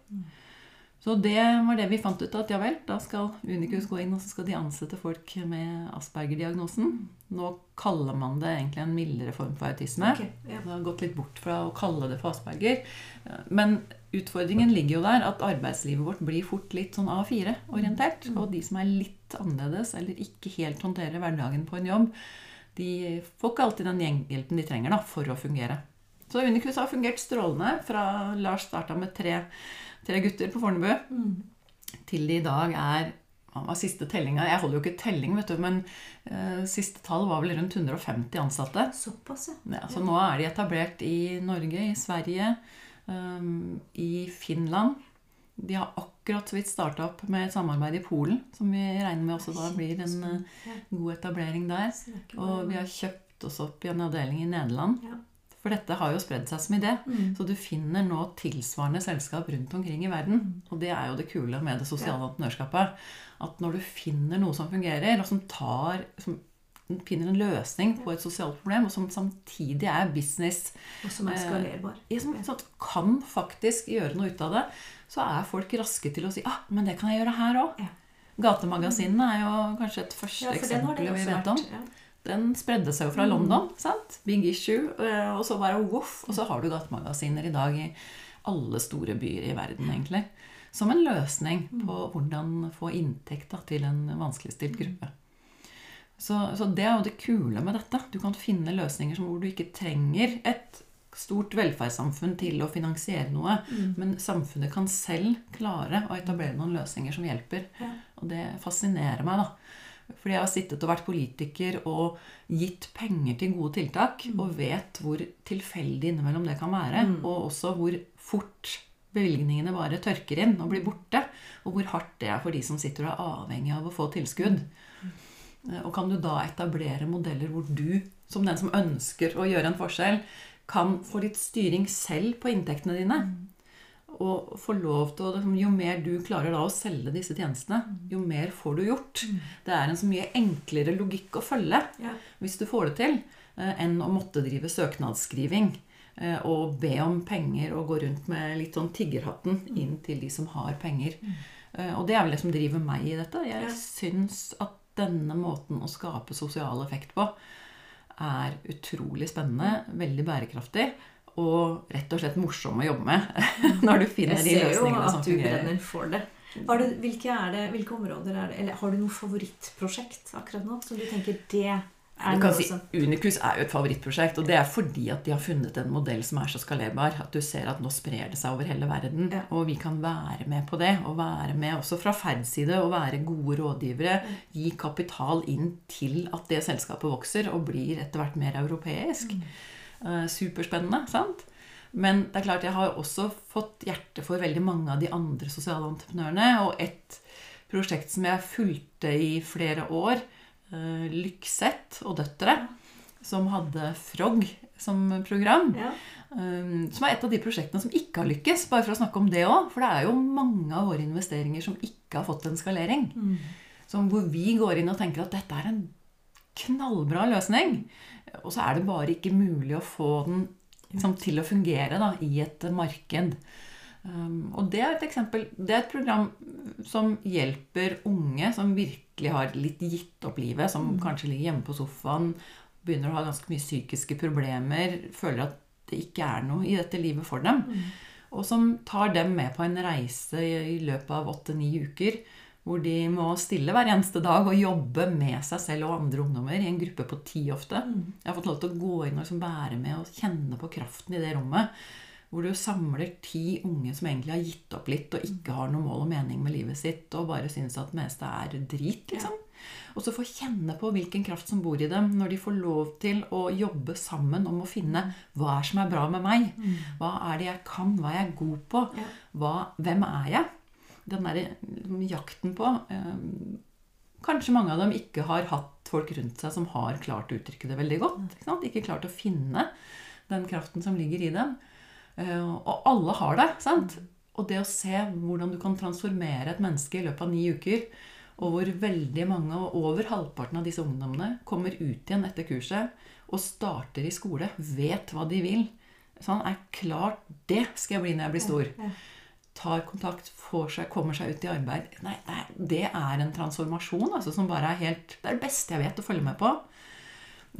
Så det var det vi fant ut at ja vel, da skal Unicus gå inn, og så skal de ansette folk med Asperger-diagnosen. Nå kaller man det egentlig en mildere form for autisme. Okay, ja. Det har gått litt bort fra å kalle det for Asperger. Men utfordringen ligger jo der at arbeidslivet vårt blir fort litt sånn A4-orientert. Og de som er litt annerledes, eller ikke helt håndterer hverdagen på en jobb, de får ikke alltid den gjenghjelpen de trenger da, for å fungere. Så Unicus har fungert strålende fra Lars starta med tre, tre gutter på Fornebu, Mm. til de i dag er hva var siste tellinga? Jeg holder jo ikke telling, vet du, men uh, siste tall var vel rundt 150 ansatte. Såpass, ja. Ja, så nå er de etablert i Norge, i Sverige, um, i Finland. De har akkurat så vidt starta opp med et samarbeid i Polen, som vi regner med også da blir en uh, god etablering der. er Og vi har kjøpt oss opp i en avdeling i Nederland. Ja. For dette har jo spredd seg som idé. Mm. Så du finner nå tilsvarende selskap rundt omkring i verden. Og det er jo det kule med det sosiale entreprenørskapet. At når du finner noe som fungerer, og som tar som finner en løsning på et sosialt problem, og som samtidig er business Og som er Eh, skalerbar. Eh, som som kan faktisk gjøre noe ut av det, så er folk raske til å si ah, men det kan jeg gjøre her òg. Ja. Gatemagasinene er jo kanskje et første Ja, eksempel vi vet om. vært. Ja. Den spredde seg jo fra Mm. London. sant? Big issue. eh, Og så bare voff, og så har du gatemagasiner i dag i alle store byer i verden, egentlig. Som en løsning Mm. på hvordan få inntekt da, til en vanskeligstilt gruppe. Så, så det er jo det kule med dette. Du kan finne løsninger som hvor du ikke trenger et stort velferdssamfunn til å finansiere noe. Mm. Men samfunnet kan selv klare å etablere noen løsninger som hjelper. Ja. Og det fascinerer meg, da. Fordi jeg har sittet og vært politiker og gitt penger til gode tiltak, og vet hvor tilfeldig innimellom det kan være. Mm. Og også hvor fort bevilgningene bare tørker inn og blir borte. Og hvor hardt det er for de som sitter og er avhengig av å få tilskudd. Mm. Og kan du da etablere modeller hvor du, som den som ønsker å gjøre en forskjell, kan få litt styring selv på inntektene dine? Og få lov til å liksom, Jo mer du klarer da å selge disse tjenestene, jo mer får du gjort. Det er en så mye enklere logikk å følge Ja. hvis du får det til, eh, enn å måtte drive søknadsskriving eh, og be om penger og gå rundt med litt sånn tiggerhatten inn til de som har penger. Eh, Og det er vel det som driver meg i dette. Jeg Ja. syns at denne måten å skape sosial effekt på er utrolig spennende, veldig bærekraftig. Og rett og slett morsom å jobbe med når du finner Jeg de ser jo løsningene som at du fungerer. brenner for det. Du, hvilke, er det, hvilke områder er det Eller har du noe favorittprosjekt akkurat nå som du tenker det er Du kan si Unicus er jo et favorittprosjekt, og det er fordi at de har funnet en modell som er så skalerbar. At du ser at nå sprer det seg over hele verden. Ja. Og vi kan være med på det. Og være med også fra Ferds side og være gode rådgivere. Gi kapital inn til at det selskapet vokser og blir etter hvert mer europeisk. Eh, superspennende, sant? Men det er klart jeg har også fått hjerte for veldig mange av de andre sosiale entreprenørene. Og et prosjekt som jeg fulgte i flere år, Lykseth og døtre, som hadde Frog som program. ja. Um, som er et av de prosjektene som ikke har lykkes. Bare for å snakke om det òg. For det er jo mange av våre investeringer som ikke har fått en skalering. Mm. Som hvor vi går inn og tenker at dette er en knallbra løsning. Og så er det bare ikke mulig å få den liksom, til å fungere da, i et marked. Um, og det er et eksempel Det er et program som hjelper unge som virkelig har litt gitt opp livet, som kanskje ligger hjemme på sofaen, begynner å ha ganske mye psykiske problemer, føler at det ikke er noe i dette livet for dem. Og som tar dem med på en reise i løpet av åtte-ni uker. Hvor de må stille hver eneste dag og jobbe med seg selv og andre ungdommer i en gruppe på ti ofte. Jeg har fått lov til å gå inn og liksom være med og kjenne på kraften i det rommet. Hvor du samler ti unge som egentlig har gitt opp litt og ikke har noe mål og mening med livet sitt, og bare syns at det meste er drit, liksom. Og så få kjenne på hvilken kraft som bor i dem når de får lov til å jobbe sammen om å finne hva er som er bra med meg. Hva er det jeg kan? Hva er jeg god på? Hva, hvem er jeg? Den derre liksom, jakten på eh, Kanskje mange av dem ikke har hatt folk rundt seg som har klart å uttrykke det veldig godt. Ikke, sant? ikke klart å finne den kraften som ligger i dem. Eh, og alle har det. sant? Og det å se hvordan du kan transformere et menneske i løpet av ni uker, og hvor veldig mange, og over halvparten av disse ungdommene, kommer ut igjen etter kurset og starter i skole, vet hva de vil. Sånn er klart Det skal jeg bli når jeg blir stor. Tar kontakt, seg, kommer seg ut i arbeid. Nei, nei, det er en transformasjon altså, som bare er helt Det er det beste jeg vet å følge med på.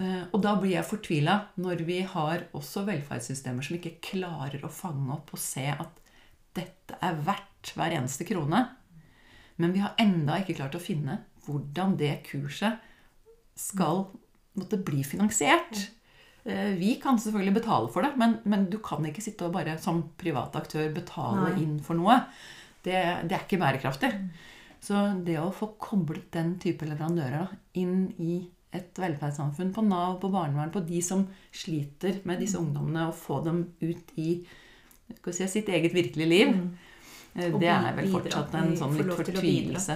Eh, Og da blir jeg fortvila når vi har også velferdssystemer som ikke klarer å fange opp og se at dette er verdt hver eneste krone. Men vi har enda ikke klart å finne hvordan det kurset skal måtte bli finansiert. Eh, Vi kan selvfølgelig betale for det, men, men du kan ikke sitte og bare som privat aktør betale Nei. inn for noe. Det, det er ikke bærekraftig. Så det å få koblet den type leverandører da, inn i et velferdssamfunn, på Nav, på barnevern, på de som sliter med disse ungdommene, og få dem ut i si, sitt eget virkelige liv, mm. Det er vel fortsatt en sånn litt fortvilelse.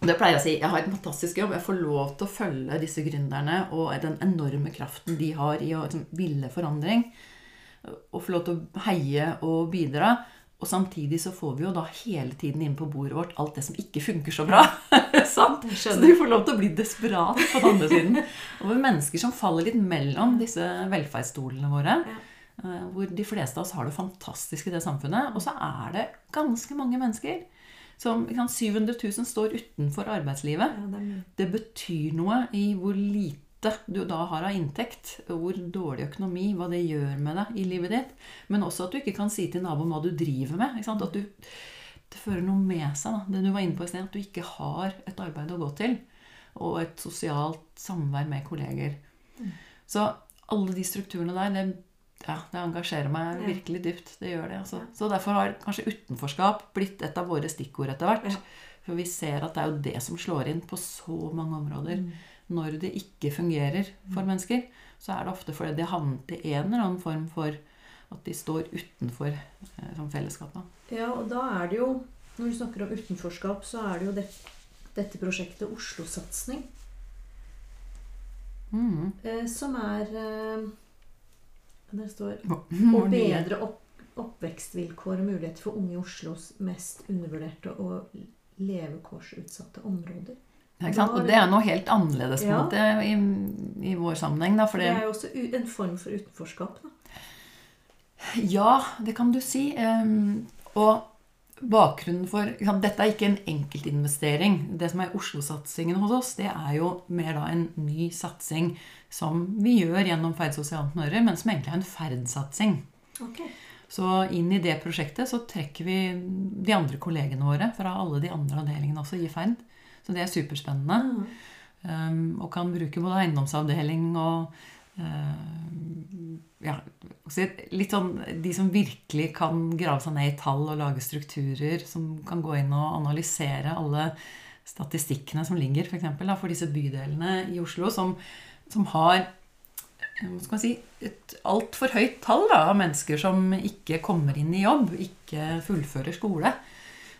Det pleier jeg å si. Jeg har et fantastisk jobb. Jeg får lov til å følge disse gründerne og den enorme kraften de har i å liksom, ville forandring. Og få lov til å heie og bidra. Og samtidig så får vi jo da hele tiden inn på bordet vårt alt det som ikke funker så bra. Sant? Så de får lov til å bli desperat på den andre siden. Og mennesker som faller litt mellom disse velferdsstolene våre. Ja. Hvor de fleste av oss har det fantastisk i det samfunnet. Og så er det ganske mange mennesker som ikke 700 000 står utenfor arbeidslivet. Ja, det. Det betyr noe i hvor lite du da har av inntekt, hvor dårlig økonomi, hva det gjør med deg i livet ditt. Men også at du ikke kan si til naboen hva du driver med. At du, det fører noe med seg. Da. Det du var inne på i sted, at du ikke har et arbeid å gå til. Og et sosialt samvær med kolleger. Så alle de strukturene der, det, ja, det engasjerer meg virkelig dypt. Det gjør det. Altså. Så derfor har kanskje utenforskap blitt et av våre stikkord etter hvert. For vi ser at det er jo det som slår inn på så mange områder. Mm. Når det ikke fungerer for mennesker, så er det ofte fordi de har havnet i en eller annen form for at de står utenfor eh, som fellesskap. Ja, og da er det jo Når du snakker om utenforskap, så er det jo det, dette prosjektet Oslo-satsing, Mm. eh, som er eh, Der står Å bedre opp, oppvekstvilkår og muligheter for unge i Oslos mest undervurderte og levekårsutsatte områder. Sant? Og det er noe helt annerledes Ja. måte, i, i vår sammenheng. Da, Det det, er jo også en form for utenforskap. Da. Ja, det kan du si. Ehm, og bakgrunnen for Dette er ikke en enkeltinvestering. Det som er Oslo-satsingen hos oss, det er jo mer da en ny satsing som vi gjør gjennom Ferd sosiale entreprenører, men som egentlig er en ferdsatsing. Okay. Så inn i det prosjektet så trekker vi de andre kollegene våre fra alle de andre avdelingene også i Ferd. Så det er superspennende. Um, og kan bruke både eiendomsavdeling og uh, ja, litt sånn de som virkelig kan grave seg ned i tall og lage strukturer, som kan gå inn og analysere alle statistikkene som ligger for, eksempel, da, for disse bydelene i Oslo, som, som har hva skal man si, et altfor høyt tall da, av mennesker som ikke kommer inn i jobb, ikke fullfører skole.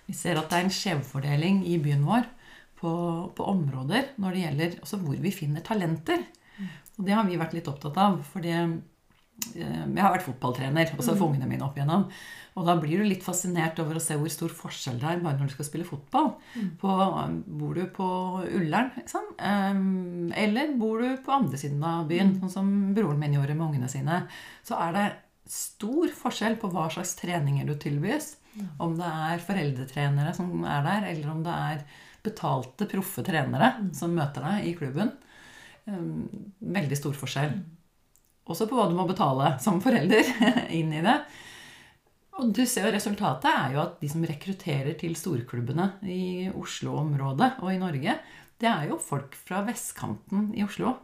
Vi ser at det er en skjevfordeling i byen vår på, på områder når det gjelder hvor vi finner talenter. Og det har vi vært litt opptatt av. For eh, jeg har vært fotballtrener også for ungene mine opp igjennom. Og da blir du litt fascinert over å se hvor stor forskjell det er bare når du skal spille fotball. På, bor du på Ullern, liksom? Eller bor du på andre siden av byen, sånn som broren min gjorde med ungene sine, så er det stor forskjell på hva slags treninger du tilbys. Om det er foreldretrenere som er der, eller om det er betalte, proffe trenere som møter deg i klubben. Veldig stor forskjell. Også på hva du må betale som forelder inn i det. Og du ser jo resultatet er jo at de som rekrutterer til storklubbene i Oslo-området og i Norge, det er jo folk fra vestkanten i Oslo.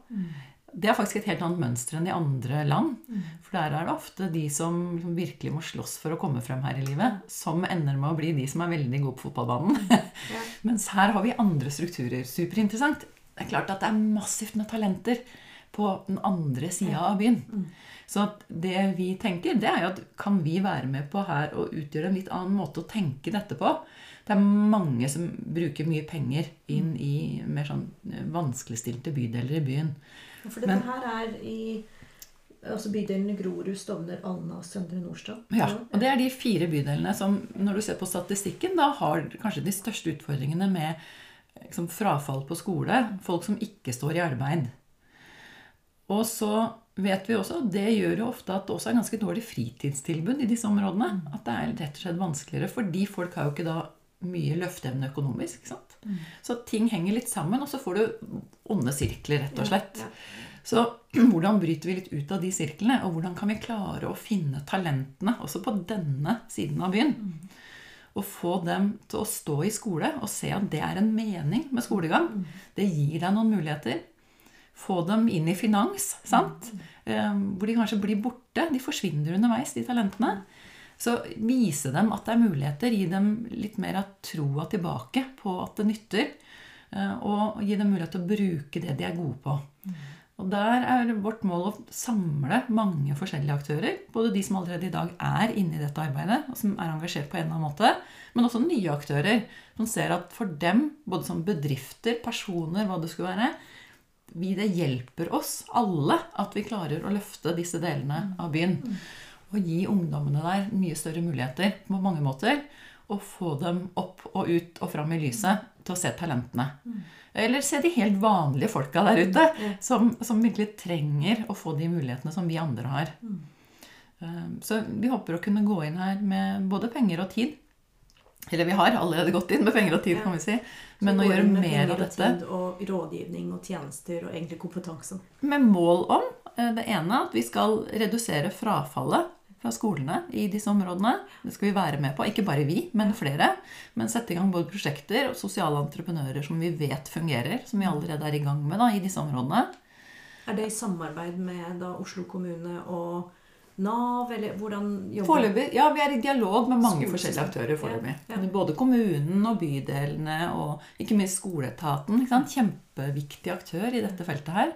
Det er faktisk et helt annet mønster enn i andre land. For der er det ofte de som, som virkelig må slåss for å komme frem her i livet, som ender med å bli de som er veldig gode på fotballbanen. Mens her har vi andre strukturer. Superinteressant. Det er klart at det er massivt med talenter på den andre sida av byen. Så det vi tenker, det er jo at kan vi være med på her og utgjøre en litt annen måte å tenke dette på? Det er mange som bruker mye penger inn i mer sånn vanskeligstilte bydeler i byen. For dette Men, her er i altså bydelene Grorud, Stovner, Alna, Søndre Nordstrand. Ja, og det er de fire bydelene som, når du ser på statistikken, da har kanskje de største utfordringene med liksom, frafall på skole. Folk som ikke står i arbeid. Og så vet vi også, det gjør jo ofte at det også er ganske dårlig fritidstilbud i disse områdene. At det er rett og slett vanskeligere, fordi folk har jo ikke da mye løfteevne økonomisk. ikke sant? Mm. Så ting henger litt sammen, og så får du onde sirkler, rett og slett. Ja, ja. Så hvordan bryter vi litt ut av de sirklene, og hvordan kan vi klare å finne talentene også på denne siden av byen? Mm. Og få dem til å stå i skole og se at det er en mening med skolegang. Mm. Det gir deg noen muligheter. Få dem inn i finans, sant? Mm. Eh, hvor de kanskje blir borte. De forsvinner underveis, de talentene. Så vise dem at det er muligheter. Gi dem litt mer av troa tilbake på at det nytter. Eh, og gi dem mulighet til å bruke det de er gode på. Og der er vårt mål å samle mange forskjellige aktører. Både de som allerede i dag er inne i dette arbeidet, og som er engasjert på en eller annen måte. Men også nye aktører som ser at for dem, både som bedrifter, personer, hva det skulle være, vi, det hjelper oss alle at vi klarer å løfte disse delene av byen Og gi ungdommene der mye større muligheter på mange måter. Og få dem opp og ut og fram i lyset til å se talentene. Mm. Eller se de helt vanlige folka der ute, mm. som, som, virkelig trenger å få de mulighetene som vi andre har. Mm. Um, så vi håper å kunne gå inn her med både penger og tid. Eller vi har allerede gått inn med penger og tid, kan vi si. Men å gjøre mer av dette. Og rådgivning og tjenester og egentlig kompetanse. Med mål om eh, det ene at vi skal redusere frafallet fra skolene i disse områdene. Det skal vi være med på. Ikke bare vi, men flere. Men sette i gang både prosjekter og sosiale entreprenører som vi vet fungerer. Som vi allerede er i gang med da, i disse områdene. Er det i samarbeid med da, Oslo kommune og Nav, eller hvordan jobber Foreløpig, Ja, vi er i dialog med mange forskjellige aktører foreløpig. Ja, ja. Både kommunen og bydelene og ikke minst skoleetaten. Kjempeviktig aktør i dette feltet her.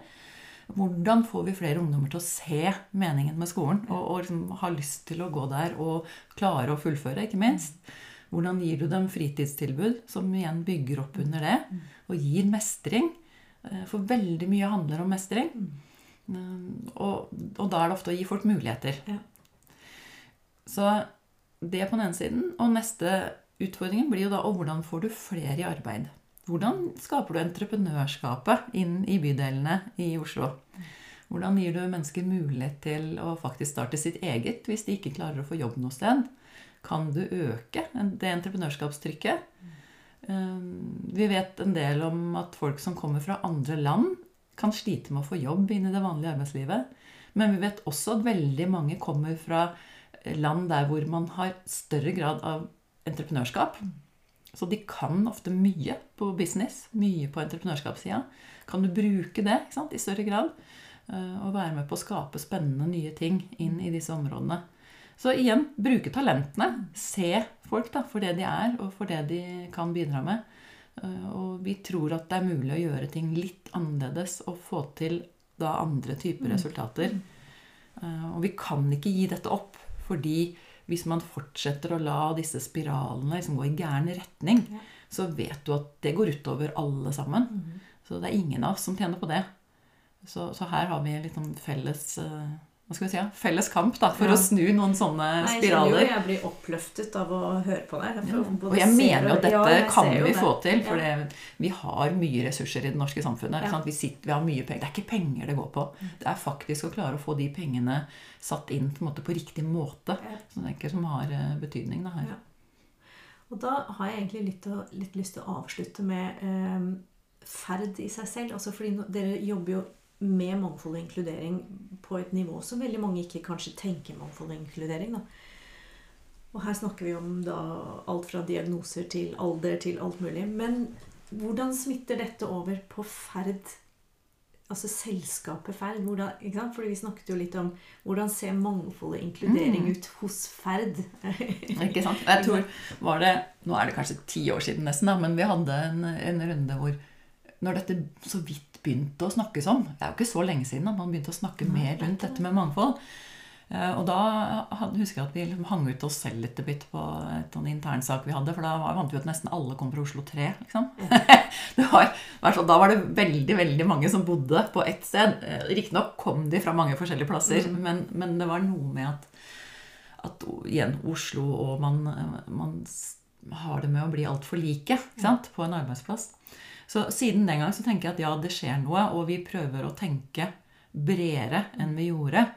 Hvordan får vi flere ungdommer til å se meningen med skolen og, og liksom ha lyst til å gå der og klare å fullføre, ikke minst? Hvordan gir du dem fritidstilbud som igjen bygger opp under det, og gir mestring? Eh, for veldig mye handler om mestring. Eh, og, og da er det ofte å gi folk muligheter. Så det på den ene siden. Og neste utfordringen blir jo da og hvordan får du flere i arbeid? Hvordan skaper du entreprenørskapet inn i bydelene i Oslo? Hvordan gir du mennesker mulighet til å faktisk starte sitt eget hvis de ikke klarer å få jobb noe sted? Kan du øke det entreprenørskapstrykket? Ehm, vi vet en del om at folk som kommer fra andre land, kan slite med å få jobb inn i det vanlige arbeidslivet. Men vi vet også at veldig mange kommer fra land der hvor man har større grad av entreprenørskap. Så de kan ofte mye på business, mye på entreprenørskapssida. Kan du bruke det sant, i større grad? Eh, og være med på å skape spennende nye ting inn i disse områdene. Så igjen bruke talentene. Se folk da, for det de er, og for det de kan bidra med. Eh, og vi tror at det er mulig å gjøre ting litt annerledes og få til da andre typer mm. resultater. Eh, og vi kan ikke gi dette opp fordi hvis man fortsetter å la disse spiralene liksom gå i gæren retning, så vet du at det går utover alle sammen. Mm. Så det er ingen av oss som tjener på det. Så, så her har vi sånn felles uh, hva skal vi si, felles kamp da, for ja. å snu noen sånne Nei, spiraler. Jeg, jeg blir oppløftet av å høre på deg. Ja. Og jeg mener jo at dette ja, kan vi få til. For det, vi har mye ressurser i det norske samfunnet. Vi, sitter, vi, har mye penger. Det er ikke penger det går på. Det er faktisk å klare å få de pengene satt inn på, måte, på riktig måte. Som, tenker, som har uh, betydning da, her. Og da har jeg egentlig litt, litt lyst til å avslutte med eh, ferd i seg selv. Altså fordi no, dere jobber jo med mangfold og inkludering på et nivå som veldig mange ikke kanskje tenker mangfold og inkludering. da. Og her snakker vi om da alt fra diagnoser til alder til alt mulig. Men hvordan smitter dette over på ferd? Altså selskapet Ferd. Hvordan, ikke sant? Fordi vi snakket jo litt om hvordan ser mangfold og inkludering Mm. ut hos Ferd? Ikke sant? Jeg tror var det, Nå er det kanskje ti år siden nesten, da, men vi hadde en, en runde hvor når dette så vidt begynte å snakkes om Det er jo ikke så lenge siden da, man begynte å snakke mer rundt dette med mangfold. Eh, Og da husker jeg at vi liksom hang ut oss selv litt på et sånn internsak vi hadde. For da var- vant vi at nesten alle kom fra Oslo 3. Liksom. det var, da var det veldig veldig mange som bodde på ett sted. Eh, Riktignok kom de fra mange forskjellige plasser, Mm. men, men det var noe med at at igjen Oslo og man, man har det med å bli altfor like på en arbeidsplass. Så siden den gang så tenker jeg at ja, det skjer noe, og vi prøver å tenke bredere enn vi gjorde.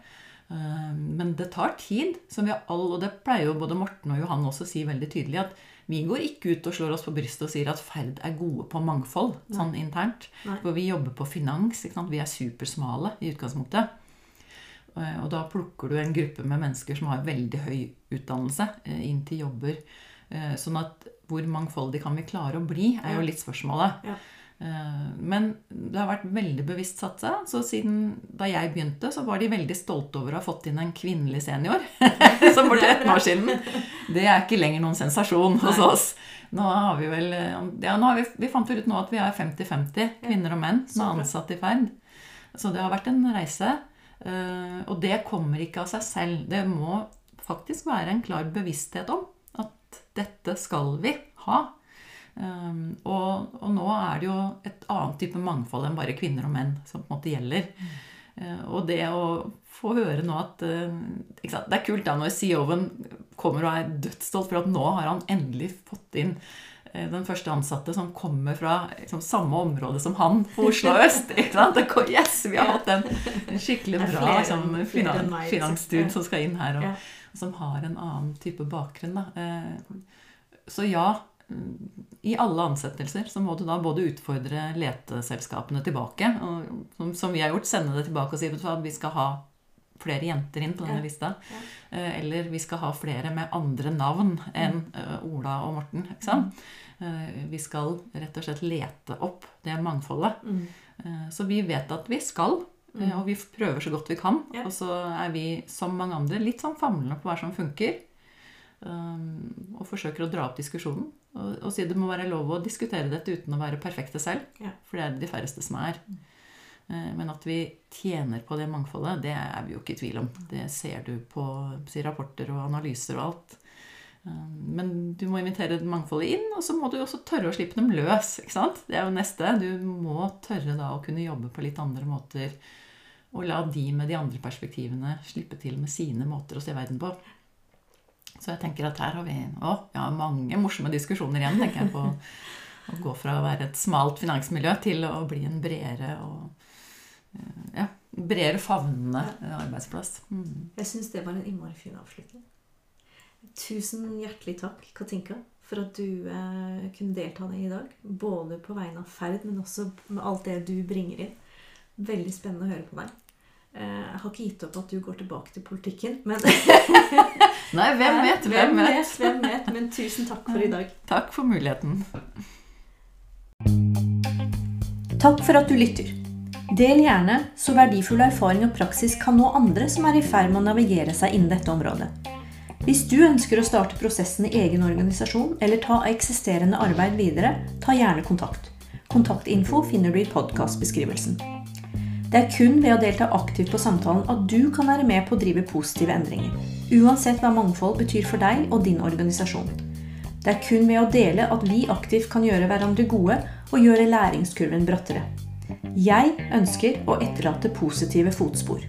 Eh, Men det tar tid. Som vi har all, og det pleier jo både Morten og Johan også å si veldig tydelig, at vi går ikke ut og slår oss på brystet og sier at Ferd er gode på mangfold sånn internt. Nei. For vi jobber på finans. Vi er supersmale i utgangspunktet. Eh, Og da plukker du en gruppe med mennesker som har veldig høy utdannelse, eh, inn til jobber. Eh, Sånn at hvor mangfoldig kan vi klare å bli, er jo litt spørsmålet. Ja. Eh, Men det har vært veldig bevisst satsa. Så siden da jeg begynte, så var de veldig stolte over å ha fått inn en kvinnelig senior. Som for 13 år siden. Det er ikke lenger noen sensasjon hos oss. Nå har vi vel ja, nå har vi, vi fant ut nå at vi er 50-50 kvinner og menn som er ansatt i Ferd. Så det har vært en reise. eh, Og det kommer ikke av seg selv. Det må faktisk være en klar bevissthet om at dette skal vi ha. Um, og, og nå er det jo et annet type mangfold enn bare kvinner og menn som på en måte gjelder. Uh, og det å få høre nå at uh? Det er kult da når CEO-en kommer og er dødsstolt for at nå har han endelig fått inn eh, den første ansatte som kommer fra liksom, samme område som han på Oslo øst. Yes, vi har hatt en, en skikkelig bra liksom, enn- flere finan, enn meg, liksom. som skal inn her, og. Som har en annen type bakgrunn. Da. Eh, Så ja, i alle ansettelser så må du da både utfordre leteselskapene tilbake, og, som, som vi har gjort, sende det tilbake og si at vi skal ha flere jenter inn på denne Ja. lista. Eh, Eller vi skal ha flere med andre navn enn eh, Ola og Morten. Ikke sant? Eh, Vi skal rett og slett lete opp det mangfoldet. Mm. Så vi vet at vi skal, eh, og vi prøver så godt vi kan. Ja. Og så er vi, som mange andre, litt sånn famlende på hva som funker. Um, Og forsøker å dra opp diskusjonen. Og, og si det må være lov å diskutere dette uten å være perfekte selv. Ja. For det er det de færreste som er. Eh, Men at vi tjener på det mangfoldet, det er vi jo ikke i tvil om. Det ser du på si, rapporter og analyser og alt. Um, Men du må invitere mangfoldet inn, og så må du også tørre å slippe dem løs. Det er jo neste. Du må tørre da å kunne jobbe på litt andre måter. Og la de med de andre perspektivene slippe til med sine måter å se verden på. Så jeg tenker at her har vi å, ja, mange morsomme diskusjoner igjen, tenker jeg på. Å gå fra å være et smalt finansmiljø til å bli en bredere og eh, ja, bredere favnende arbeidsplass. Mm. Jeg syns det var en innmari fin avslutning. Tusen hjertelig takk, Katinka, for at du eh, kunne delta i dag. Både på vegne av Ferd, men også med alt det du bringer inn. Veldig spennende å høre på deg. Eh, jeg har ikke gitt opp at du går tilbake til politikken, men Nei, hvem vet? Hvem vet? Hvem vet? Men tusen takk for i dag. Takk for muligheten. Takk for at du lytter. Del gjerne, så verdifull erfaring og praksis kan nå andre som er i ferd med å navigere seg innen dette området. Hvis du ønsker å starte prosessen i egen organisasjon eller ta eksisterende arbeid videre, ta gjerne kontakt. Kontaktinfo finner du i podkastbeskrivelsen. Det er kun ved å delta aktivt på samtalen at du kan være med på å drive positive endringer. Uansett hva mangfold betyr for deg og din organisasjon. Det er kun ved å dele at vi aktivt kan gjøre hverandre gode og gjøre læringskurven brattere. Jeg ønsker å etterlate positive fotspor.